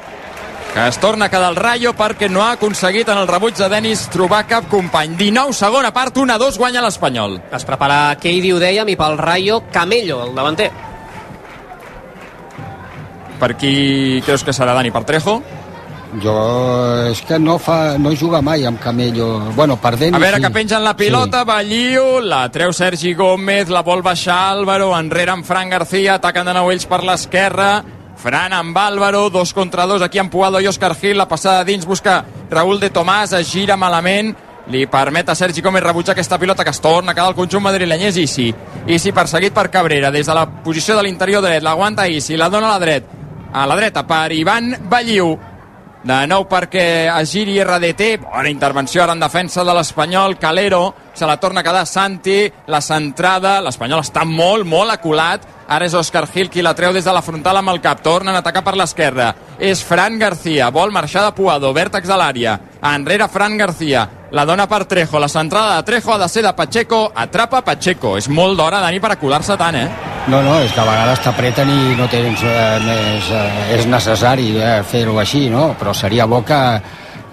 Que es torna a quedar el Rayo perquè no ha aconseguit en el rebuig de Denis trobar cap company. 19, segona part, 1-2, guanya l'Espanyol. Es prepara Keidi, ho dèiem, i pel Rayo, Camello, el davanter. Per qui creus que serà, Dani? Per Trejo? Jo és que no, fa, no juga mai amb Camello. Bueno, per Denis, A veure sí. que pengen la pilota, sí. Balliu, la treu Sergi Gómez, la vol baixar Álvaro, enrere amb Fran García, ataquen de nou ells per l'esquerra, Fran amb Álvaro, dos contra dos, aquí amb Puado i Òscar Gil, la passada dins, busca Raúl de Tomàs, es gira malament, li permet a Sergi Gómez rebutjar aquesta pilota que es torna a quedar el conjunt madrileny, és Isi. Isi perseguit per Cabrera, des de la posició de l'interior dret, l'aguanta Isi, la dona a la dret, a la dreta per Ivan Balliu, de nou perquè es giri RDT, bona intervenció ara en defensa de l'Espanyol, Calero, se la torna a quedar Santi, la centrada, l'Espanyol està molt, molt aculat, ara és Òscar Gil qui la treu des de la frontal amb el cap, tornen a atacar per l'esquerra, és Fran García, vol marxar de Puado, vèrtex de l'àrea, enrere Fran García, la dona per Trejo, la centrada de Trejo ha de ser de Pacheco, atrapa Pacheco, és molt d'hora, Dani, per acular-se tant, eh? No, no, és que a vegades t'apreten i no tens eh, més... Eh, és necessari eh, fer-ho així, no? Però seria bo que,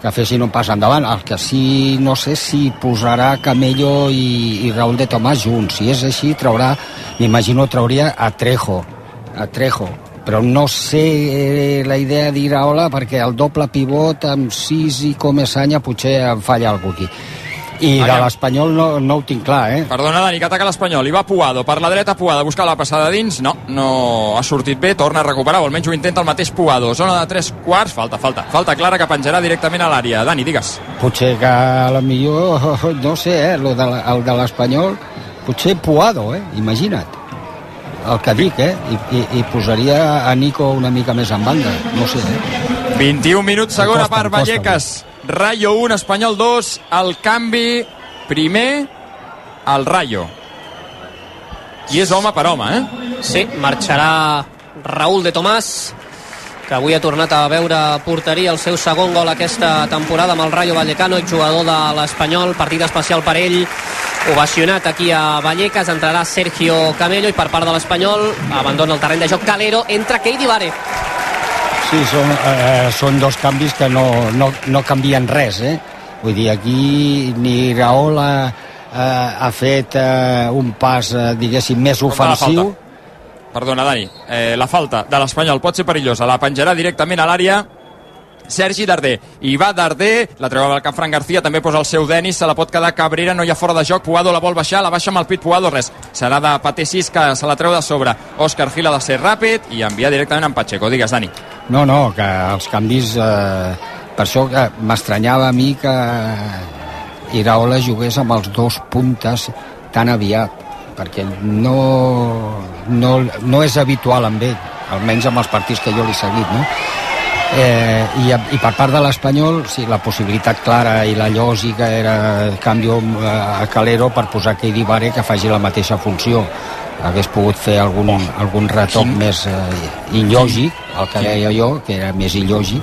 que fessin un pas endavant. El que sí, no sé si posarà Camello i, i Raúl de Tomàs junts. Si és així, traurà, m'imagino, trauria a Trejo. A Trejo. Però no sé eh, la idea d'Iraola perquè el doble pivot amb Sis i Comesanya potser em falla alguna aquí. I de Aviam. l'Espanyol no, no ho tinc clar, eh? Perdona, Dani, que ataca l'Espanyol. Hi va Puado, per la dreta Puado, buscar la passada dins. No, no ha sortit bé, torna a recuperar, o almenys ho intenta el mateix Puado. Zona de tres quarts, falta, falta. Falta clara que penjarà directament a l'àrea. Dani, digues. potser que a la millor, no sé, eh, lo de, el de l'Espanyol, potser Puado, eh, imagina't. El que dic, eh, i, i, i posaria a Nico una mica més en banda, no sé, eh. 21 minuts, segona costa, part, em costa, Vallecas. Rayo 1, Espanyol 2. El canvi primer al Rayo. I és home per home, eh? Sí, marxarà Raúl de Tomàs, que avui ha tornat a veure porteria el seu segon gol aquesta temporada amb el Rayo Vallecano, jugador de l'Espanyol, partit especial per ell, ovacionat aquí a Vallecas, entrarà Sergio Camello i per part de l'Espanyol abandona el terreny de joc Calero, entra Keidi Vare. Sí, són, eh, són dos canvis que no, no, no canvien res, eh. Vull dir, aquí ni Raola eh, ha fet eh, un pas, eh, diguéssim, més ofensiu. Perdona, Dani. Eh, la falta de l'Espanyol pot ser perillosa. La penjarà directament a l'àrea Sergi Darder. I va Darder, la treu al camp Fran García, també posa el seu Denis, se la pot quedar Cabrera, no hi ha fora de joc, Puado la vol baixar, la baixa amb el pit Puado, res. Serà de Paté 6 que se la treu de sobre. Òscar Gil ha de ser ràpid i enviar directament amb Pacheco. Digues, Dani. No, no, que els canvis... Eh, per això que m'estranyava a mi que Iraola jugués amb els dos puntes tan aviat, perquè no, no, no és habitual amb ell, almenys amb els partits que jo l'he seguit, no? Eh, i, I per part de l'Espanyol, sí, la possibilitat clara i la lògica era canvio eh, a Calero per posar Keidi Vare que faci la mateixa funció hagués pogut fer algun, algun retoc Quin- més eh, il·lògic, el que deia jo, que era més il·lògic,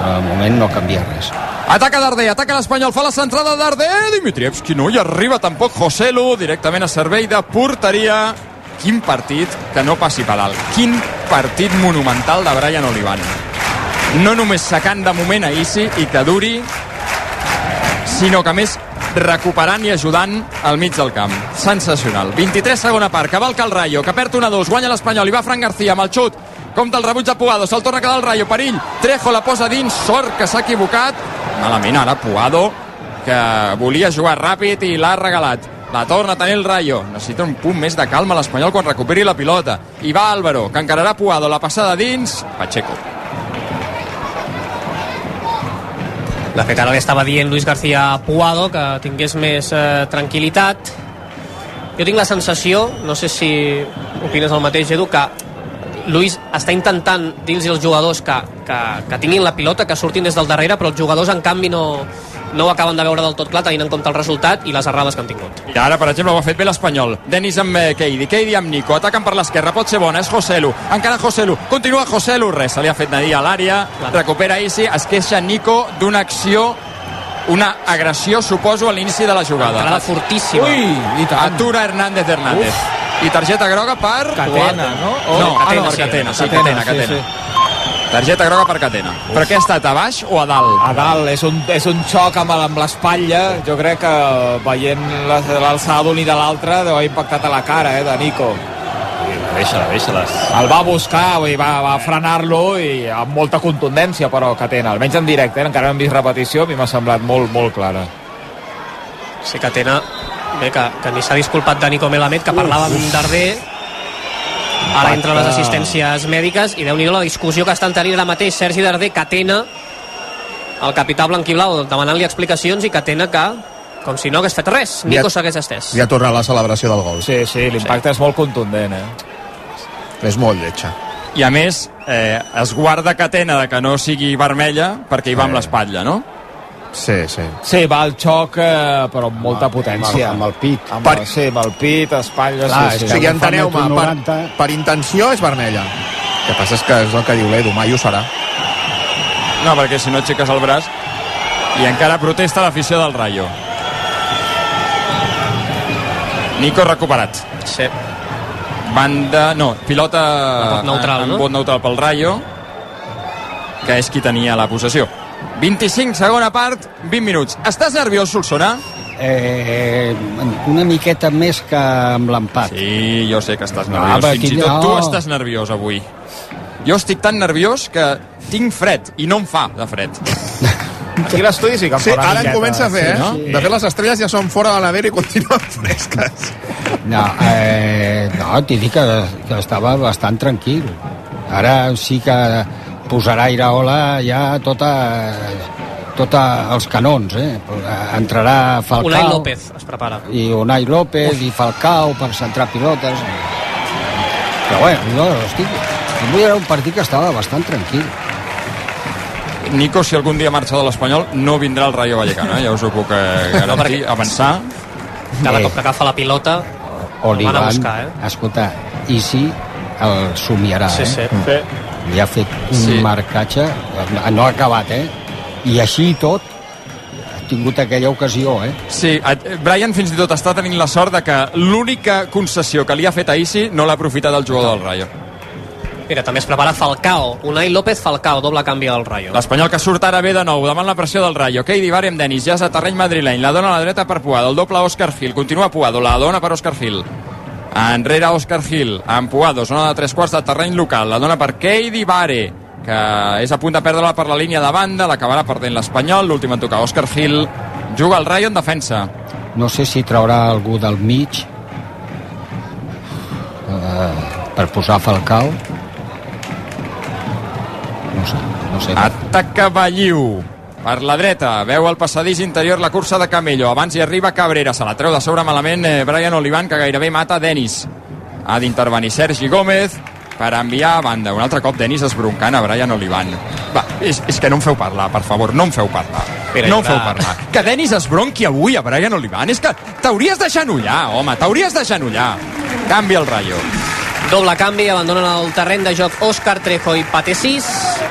però de moment no canvia res. Ataca Darder, ataca l'Espanyol, fa la centrada Darder, Dimitrievski no hi arriba tampoc Joselu, directament a servei de porteria. Quin partit que no passi per alt. Quin partit monumental de Brian Olivan. No només sacant de moment a Isi i que duri, sinó que més recuperant i ajudant al mig del camp. Sensacional. 23 segona part, cavalca el Rayo, que perd 1-2, guanya l'Espanyol, i va Fran García amb el xut, compta el rebuig de Puado, se'l torna a quedar el Rayo, perill, Trejo la posa dins, sort que s'ha equivocat, malament ara Puado, que volia jugar ràpid i l'ha regalat. La torna a tenir el Rayo. Necessita un punt més de calma l'Espanyol quan recuperi la pilota. I va Álvaro, que encararà Puado, la passada dins, Pacheco. De fet, ara li estava dient Luis García Puado que tingués més eh, tranquil·litat. Jo tinc la sensació, no sé si opines el mateix, Edu, que Luis està intentant dir-los als jugadors que, que, que tinguin la pilota, que surtin des del darrere, però els jugadors, en canvi, no, no ho acaben de veure del tot clar tenint en compte el resultat i les errades que han tingut. I ara, per exemple, ho ha fet bé l'Espanyol. Denis amb eh, Keidi, Keidi amb Nico, ataquen per l'esquerra, pot ser bona, és Joselu, encara Joselu, continua Joselu, res, se li ha fet Nadia a l'àrea, recupera Isi, es queixa Nico d'una acció una agressió, suposo, a l'inici de la jugada. Entrada fortíssima. Ui, i tant. Atura Hernández Hernández. I targeta groga per... Catena, no? O... No, Catena, ah, no, per sí. Catena, sí, Catena, Catena, sí, Catena. sí. Targeta groga per Catena. Però què ha estat, a baix o a dalt? A dalt, és un, és un xoc amb, amb l'espatlla. Jo crec que veient la- l'alçada d'un i de l'altre deu haver impactat a la cara, eh, de Nico. Deixa-la, deixa-les. El va buscar, vull dir, va, va frenar-lo i amb molta contundència, però Catena, almenys en directe, eh? encara no hem vist repetició, a mi m'ha semblat molt, molt clara. Sí que Tena, bé, que, que ni s'ha disculpat de Nico Melamed, que parlava amb Darder, ara entre les assistències mèdiques, i déu nhi la discussió que estan tenint ara mateix Sergi Darder, Catena, el capità blanquiblau, demanant-li explicacions, i Catena que, com si no hagués fet res, Nico s'hagués estès. Ja torna la celebració del gol. Sí, sí, l'impacte sí. és molt contundent, eh? És molt lletja. I a més, eh, es guarda Catena de que no sigui vermella perquè hi va amb l'espatlla, no? Sí, sí. Sí, va al xoc, eh, però amb molta potència. Amb el pit. Amb el, sí, amb el pit, espatlles... Clar, sí, o sí. sigui, enteneu-me, per, per intenció és vermella. El que passa és que és el que diu l'Edu, mai ho serà. No, perquè si no aixeques el braç i encara protesta l'afició del Rayo. Nico recuperat. Sí. Banda... No, pilota... neutral, en, no? vot neutral pel Rayo, que és qui tenia la possessió. 25, segona part, 20 minuts. Estàs nerviós, Solsona? Eh, una miqueta més que amb l'empat. Sí, jo sé que estàs nerviós. però Fins i tot no. tu estàs nerviós avui. Jo estic tan nerviós que tinc fred i no em fa de fred. *laughs* Aquí l'estudi sí que em Sí, ara miqueta, comença a fer, sí, eh? no? De fet, les estrelles ja són fora de la nevera i continuen *laughs* fresques. No, eh, no t'he dit que, que estava bastant tranquil. Ara sí que posarà Iraola ja tota, tota els canons, eh? Entrarà Falcao... Unai López es prepara. I Unai López i Falcao per centrar pilotes. Però bueno, jo estic... Avui era un partit que estava bastant tranquil. Nico, si algun dia marxa de l'Espanyol, no vindrà al Rayo Vallecano, eh? ja us ho puc eh, garantir, avançar. Cada Eh. cop que agafa la pilota, O el van a buscar, eh? escolta, i si el somiarà, Sí, eh? sí. Sí. Li ha fet un Sí. marcatge, no ha acabat, eh? I així i tot, ha tingut aquella ocasió, eh? Sí, eh, Brian fins i tot està tenint la sort de que l'única concessió que li ha fet a Isi no l'ha aprofitat el jugador del Rayo. Mira, també es prepara Falcao. Unai López Falcao, doble canvi al Rayo. L'Espanyol que surt ara bé de nou, davant la pressió del Rayo. Keidi Bari amb Denis, ja és a terreny madrileny. La dona a la dreta per Puado, el doble Òscar Gil. Continua Puado, la dona per Òscar Gil. Enrere Òscar Gil, amb Puado, zona de tres quarts de terreny local. La dona per Keidi Bare, que és a punt de perdre-la per la línia de banda, l'acabarà perdent l'Espanyol. L'últim en tocar Òscar Gil. Juga el Rayo en defensa. No sé si traurà algú del mig eh, per posar Falcao. No sé, no sé. Ataca Balliu per la dreta, veu el passadís interior la cursa de Camello, abans hi arriba Cabrera se la treu de sobre malament eh, Brian Olivan que gairebé mata Denis ha d'intervenir Sergi Gómez per enviar a banda, un altre cop Denis esbroncant a Brian Olivan. Va, és, és que no em feu parlar, per favor, no em feu parlar. Mira, no em feu parlar. Que Denis esbronqui avui a Brian Olivan? És que t'hauries de genollar, home, t'hauries de genollar. Canvi el Rayo Doble canvi, abandonen el terreny de joc Òscar Trejo i Patesís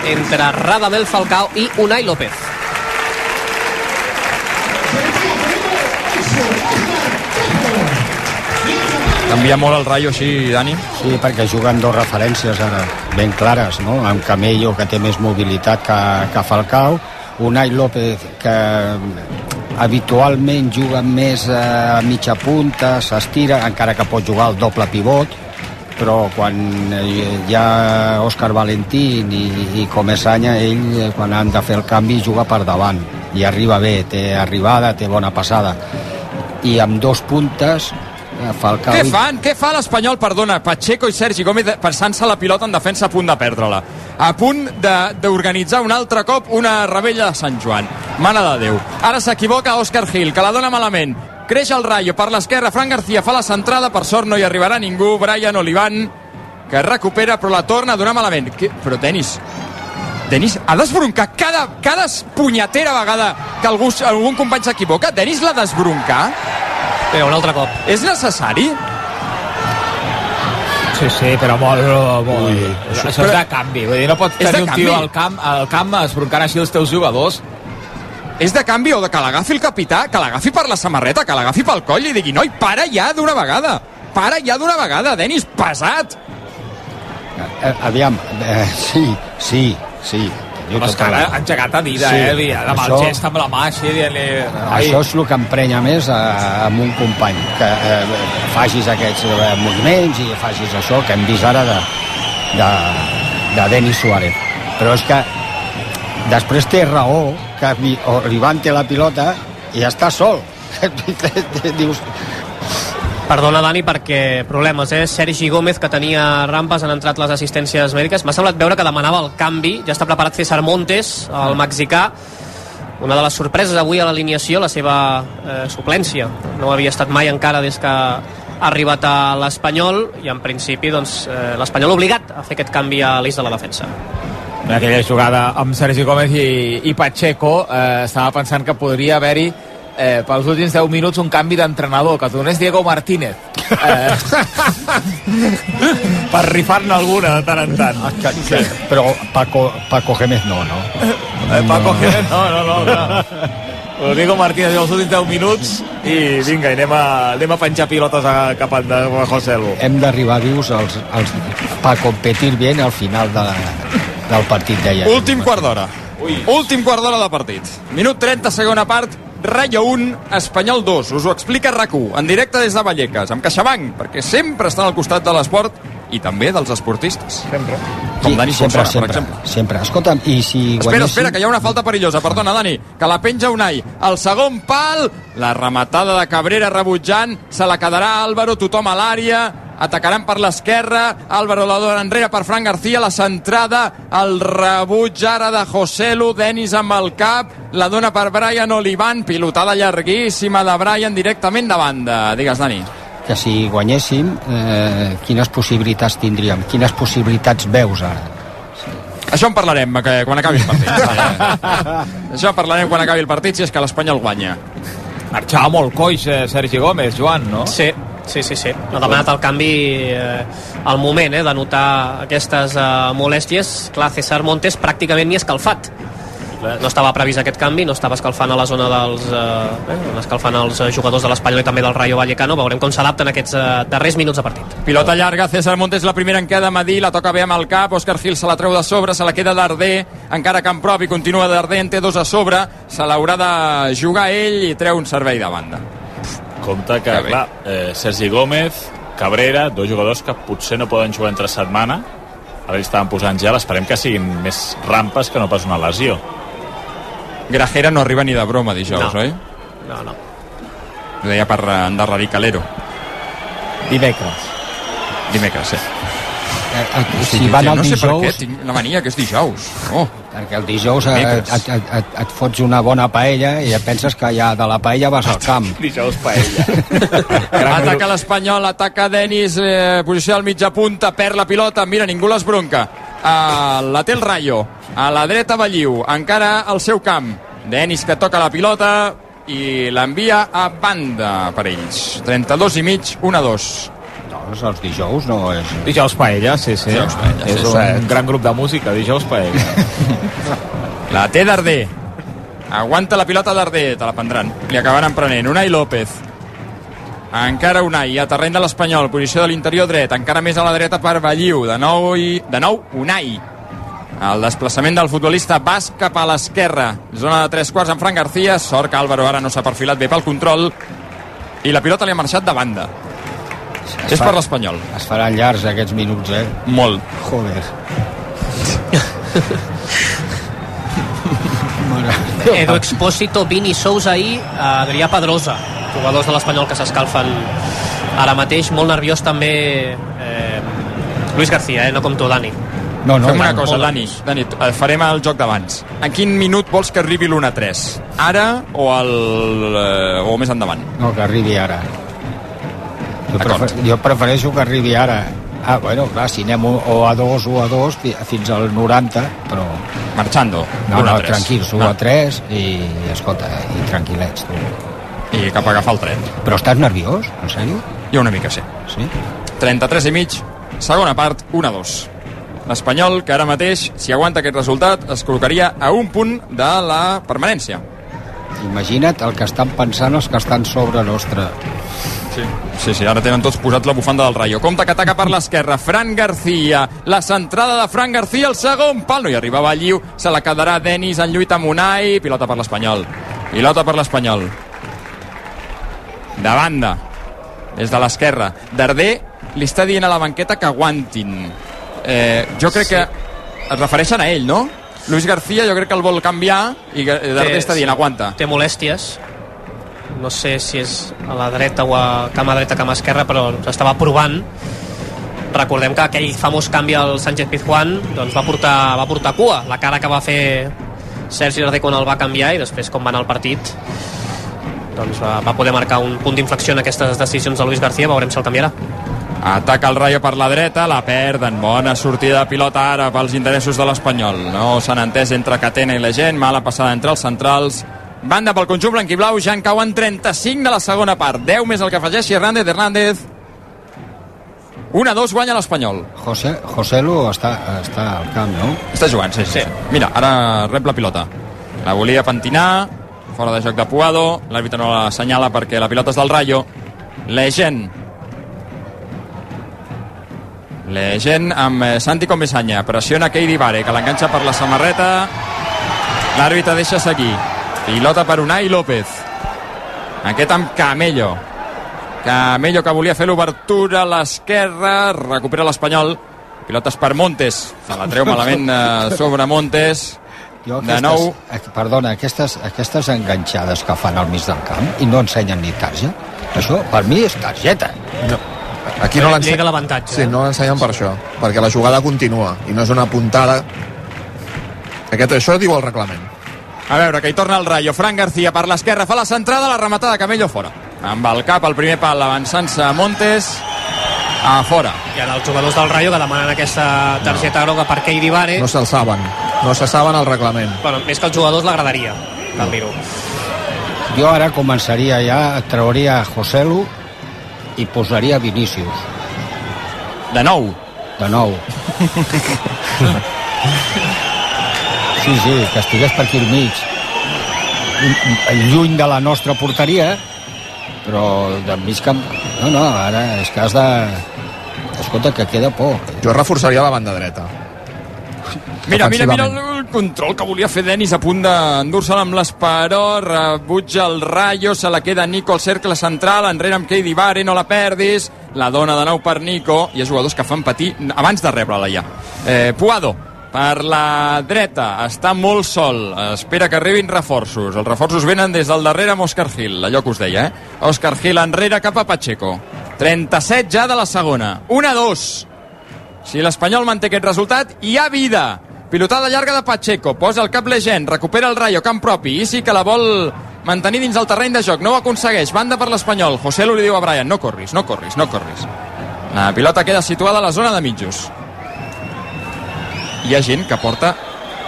entre Radamel Falcao i Unai López. Canvia molt el Rayo així, Dani Sí, perquè juguen dos referències ara ben clares, no? Amb Camello, que té més mobilitat que, que Falcao, Unai López, que habitualment juga més eh, a mitja punta, s'estira, encara que pot jugar al doble pivot, però quan eh, hi ha Òscar Valentín i, i Comesanya, ell, eh, quan han de fer el canvi, juga per davant i arriba bé, té arribada, té bona passada. I amb dos puntes, eh, Falcao... Què fan? Què fa l'Espanyol, perdona, Pacheco i Sergi Gómez passant-se la pilota en defensa a punt de perdre-la? A punt de- d'organitzar un altre cop una rebella de Sant Joan. Mare de Déu. Ara s'equivoca Òscar Gil, que la dona malament. Creix el Rayo per l'esquerra, Fran García fa la centrada, per sort no hi arribarà ningú, Brian Olivan, que recupera però la torna a donar malament. Que... Però Denis, Denis ha d'esbroncar cada, cada punyetera vegada que algú, algun company s'equivoca. Denis l'ha d'esbroncar. Bé, un altre cop. És necessari? Sí, sí, però molt... molt Ui, això, això és de canvi. Vull dir, no pots tenir un tio al camp, al camp esbroncant així els teus jugadors. És de canvi o de que l'agafi el capità, que l'agafi per la samarreta, que l'agafi pel coll i digui, noi, para ja d'una vegada. Para ja d'una vegada, Denis, pesat. Eh, aviam, eh, sí, sí, sí. Però és que ha engegat a dir, Sí, eh? Li- Amb el això- gest amb la mà així, dient-li... Ai, Això és el que emprenya més a, amb un company, que eh, facis aquests eh, moviments i facis això que hem vist ara de, de, de Denis Suárez. Però és que després té raó que li, li van té la pilota i està sol. *laughs* Dius, Perdona, Dani, perquè problemes, eh? Sergi Gómez, que tenia rampes, han entrat les assistències mèdiques. M'ha semblat veure que demanava el canvi. Ja està preparat César Montes, el mexicà. Una de les sorpreses avui a l'alineació, la seva eh, suplència. No havia estat mai encara des que ha arribat a l'Espanyol i en principi doncs, eh, l'Espanyol obligat a fer aquest canvi a l'eix de la defensa. En aquella jugada amb Sergi Gómez i, i Pacheco eh, estava pensant que podria haver-hi eh, pels últims 10 minuts un canvi d'entrenador, que tornés Diego Martínez eh, *laughs* per rifar-ne alguna de tant en tant que, que, però Paco, Paco Gémez no, no? eh, Paco no, no, no, no. Però Diego Martínez els últims 10 minuts i vinga, i anem a, anem a penjar pilotes a, cap a a José Lu. Hem d'arribar vius als, als, per competir bien al final de la, del partit d'ahir. Últim quart d'hora. Últim quart d'hora de partit. Minut 30, segona part. Rayo 1, Espanyol 2. Us ho explica rac en directe des de Vallecas, amb CaixaBank, perquè sempre estan al costat de l'esport i també dels esportistes. Sempre. Com Dani sempre, Solsona, per sempre, exemple. sempre. Escolta'm, i si Espera, guanyéssim... espera, que hi ha una falta perillosa. Perdona, Dani, que la penja Unai. El segon pal, la rematada de Cabrera rebutjant, se la quedarà Álvaro, tothom a l'àrea, atacaran per l'esquerra, Álvaro la dona enrere per Fran García, la centrada, el rebuig ara de José Lu, Denis amb el cap, la dona per Brian Olivan, pilotada llarguíssima de Brian directament de banda. Digues, Dani. que si guanyéssim, eh, quines possibilitats tindríem? Quines possibilitats veus ara? Això en parlarem que, quan acabi el partit. *laughs* Això en parlarem quan acabi el partit, si és que l'Espanyol guanya. Marxava molt coix eh, Sergi Gómez, Joan, no? Sí, sí, sí, sí. Ha demanat el canvi eh, al moment eh, de notar aquestes eh, molèsties. Clar, César Montes pràcticament ni escalfat. No estava previst aquest canvi, no estava escalfant a la zona dels... Eh, eh, escalfant els eh, jugadors de l'Espanyol i també del Rayo Vallecano. Veurem com s'adapten aquests eh, darrers minuts de partit. Pilota llarga, César Montes la primera en queda, Madí, la toca bé amb el cap, Òscar Gil se la treu de sobre, se la queda Darder, encara que en propi continua Darder, en té dos a sobre, se l'haurà de jugar ell i treu un servei de banda. Compte que, Que clar, eh, Sergi Gómez, Cabrera, dos jugadors que potser no poden jugar entre setmana, ara li estaven posant gel, esperem que siguin més rampes que no pas una lesió. Grajera no arriba ni de broma dijous, No. oi? No, no. Ho deia per eh, endarrerir Calero. Dimecres. Dimecres, sí. Eh, Eh, eh, si sí, van el no sé dijous... per què, tinc la mania que és dijous. Oh. Perquè el dijous eh, et, doncs. et, et, et fots una bona paella i et penses que ja de la paella vas al camp. *laughs* dijous paella. *laughs* ataca l'Espanyol, ataca Denis, eh, posició al mitja punta, perd la pilota, mira, ningú les bronca. Uh, la té el Rayo, a la dreta Balliu, encara al seu camp. Denis que toca la pilota i l'envia a banda per ells. 32 i mig, 1 2 dijous, els dijous no és... Dijous Paella, sí, sí. Dijous paella, és sí, un cert. gran grup de música, dijous Paella. *laughs* la té Darder. Aguanta la pilota Darder, te la prendran. Li acabaran prenent. Unai López. Encara Unai, a terreny de l'Espanyol, posició de l'interior dret, encara més a la dreta per Balliu, de nou, i, de nou Unai. El desplaçament del futbolista bas cap a l'esquerra, zona de tres quarts amb Fran García, sort que Álvaro ara no s'ha perfilat bé pel control, i la pilota li ha marxat de banda. És per l'Espanyol. Es faran llargs aquests minuts, eh? Molt. Joder. *laughs* Edu Expósito, Vini Sousa i Adrià Pedrosa, jugadors de l'Espanyol que s'escalfen ara mateix. Molt nerviós també eh, Luis García, eh? no com tu, Dani. No, no, Fem una cosa, Dani, Dani, eh, farem el joc d'abans. En quin minut vols que arribi l'1-3? Ara o, el, eh, o més endavant? No, que arribi ara. Jo, prefer, jo prefereixo que arribi ara. Ah, bueno, clar, si anem o a dos o a dos fi- fins al 90, però Marchando. No, no, tranquils, 1 No. a 3 i, escolta, i tranquil·lets. Tu. I cap a agafar el tren. Però estàs nerviós, en sèrio? Jo una mica sí. Sí? 33 i mig, segona part, 1 a 2. L'Espanyol, que ara mateix, si aguanta aquest resultat, es col·locaria a un punt de la permanència. Imagina't el que estan pensant els que estan sobre nostre. Sí. Sí, sí, ara tenen tots posat la bufanda del Rayo. Compte que ataca per l'esquerra, Fran García. La centrada de Fran García, el segon pal. No hi arribava a Lliu, se la quedarà Denis en lluita amb Unai. Pilota per l'Espanyol. Pilota per l'Espanyol. De banda, des de l'esquerra. Darder li està dient a la banqueta que aguantin. Eh, jo crec Sí. que es refereixen a ell, no? Luis García jo crec que el vol canviar i Darder Té- està dient aguanta. Té molèsties. No sé si és a la dreta o a cama dreta, cama esquerra, però s'estava provant. Recordem que aquell famós canvi al Sánchez Pizjuán doncs va, portar, va portar cua. La cara que va fer Sergi Darder quan el va canviar i després com va anar el partit doncs va, va poder marcar un punt d'inflexió en aquestes decisions de Luis García, veurem si el canviarà. Ataca el Rayo per la dreta, la perden. Bona sortida de pilota ara pels interessos de l'Espanyol. No s'han entès entre Catena i la gent, mala passada entre els centrals. Banda pel conjunt blanquiblau, ja en cauen 35 de la segona part. 10 més el que afegeixi Hernández Hernández. 1-2 guanya l'Espanyol. José, José Lu està, està al camp, no? Està jugant, sí, sí. Mira, ara rep la pilota. La volia pentinar, fora de joc de Puado, l'àrbitre no la assenyala perquè la pilota és del Rayo. Legend. Legend amb eh, Santi Comesanya. Pressiona Keidi Vare, que l'enganxa per la samarreta. L'àrbitre deixa seguir. Pilota per Unai López. Aquest amb Camello. Camello que volia fer l'obertura a l'esquerra. Recupera l'Espanyol. Pilotes per Montes. Se la treu malament eh, sobre Montes. Jo De nou. eh, Perdona, aquestes, aquestes enganxades que fan al mig del camp i no ensenyen ni tarja, això per mi és targeta. No. Aquí no l'ensenyen. Llega l'avantatge. Sí, no l'ensenyen per això, perquè la jugada continua i no és una puntada. Aquest, això diu el reglament. A veure, que hi torna el Rayo. Fran García per l'esquerra, fa la centrada, la rematada Camello fora. Amb el cap, el primer pal, avançant-se a Montes, a fora. Hi ha els jugadors del Rayo que demanen aquesta targeta no. groga per Keidi Vare. No se'l saben. No se saben el reglament. Bueno, més que els jugadors l'agradaria, cal dir-ho. Jo ara començaria ja, trauria José Lu i posaria Vinícius. De nou? De nou. *laughs* Sí, sí, que estigués per aquí al mig. Lluny de la nostra porteria, però del mig camp... No, no, ara és que has de... Escolta, que queda por. Jo reforçaria la banda dreta. Mira, mira, mira el, control que volia fer Denis a punt d'endur-se'l amb l'esperó, rebutja el Rayo, se la queda Nico al cercle central, enrere amb Keidi Vare, no la perdis, la dona de nou per Nico, hi ha jugadors que fan patir abans de rebre-la ja. Eh, Puado, per la dreta, està molt sol, espera que arribin reforços, els reforços venen des del darrere amb Òscar Gil, allò que us deia, eh? Òscar Gil enrere cap a Pacheco, 37 ja de la segona, 1-2, si l'Espanyol manté aquest resultat, hi ha vida. Pilotada llarga de Pacheco, posa el cap Legend, recupera el Rayo, camp propi, i sí que la vol mantenir dins el terreny de joc, no ho aconsegueix, banda per l'Espanyol, José Lu li diu a Brian, no corris, no corris, no corris. La pilota queda situada a la zona de mitjos. Hi ha gent que porta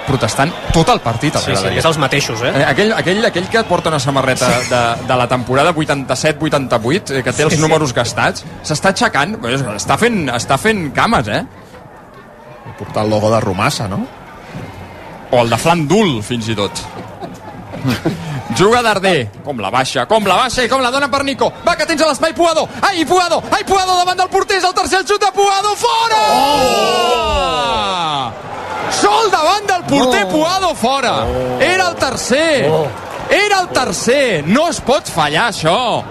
protestant tot el partit Sí, sí, és els mateixos, eh? Eh, Aquell, aquell, aquell que porta una samarreta de, de la temporada 87-88, eh, que té els Sí, sí. números gastats, s'està aixecant, està fent, està fent cames, eh? Portar el logo de Romassa, no? O el de Flandul, fins i tot. *laughs* Juga Darder, com la baixa, com la baixa i com la dona per Nico. Va, que tens a l'espai Puado. Ai, Puado, ai, Puado davant del porter, és el tercer xut de Puado, fora! Oh! Sol davant del porter, Puado fora. Era el tercer. Era el tercer. No es pot fallar, això.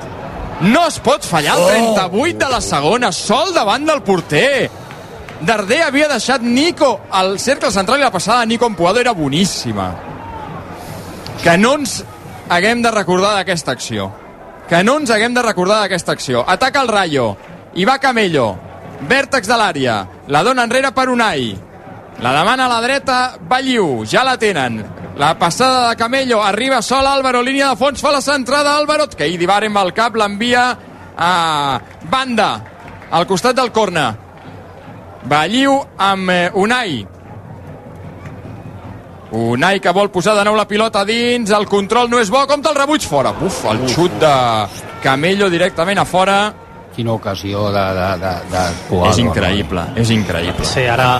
No es pot fallar el 38 de la segona. Sol davant del porter. Darder havia deixat Nico al cercle central i la passada de Nico en Puado era boníssima. Que no ens haguem de recordar d'aquesta acció. Que no ens haguem de recordar d'aquesta acció. Ataca el Rayo. I va Camello. Vèrtex de l'àrea. La dona enrere per Unai. La demana a la dreta Balliu. Ja la tenen. La passada de Camello. Arriba sol Álvaro. Línia de fons. Fa la centrada Álvaro. Que divar amb el cap. L'envia a banda. Al costat del corna. Balliu amb eh, Unai. Unai que vol posar de nou la pilota dins, el control no és bo, compta el rebuig fora. Uf, el xut de Camello directament a fora. Quina ocasió de, de, de, de Puado. És increïble, és increïble. Sí, ara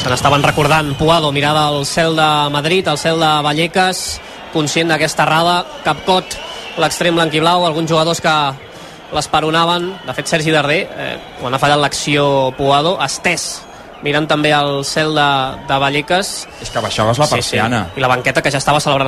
se n'estaven recordant Puado, mirada al cel de Madrid, al cel de Vallecas, conscient d'aquesta errada, Capcot, l'extrem blanquiblau, alguns jugadors que l'esperonaven, de fet Sergi Darder, eh, quan ha fallat l'acció Puado, estès mirant també al cel de, de Vallecas. És que baixaves la persiana. Sí, sí. I la banqueta que ja estava celebrant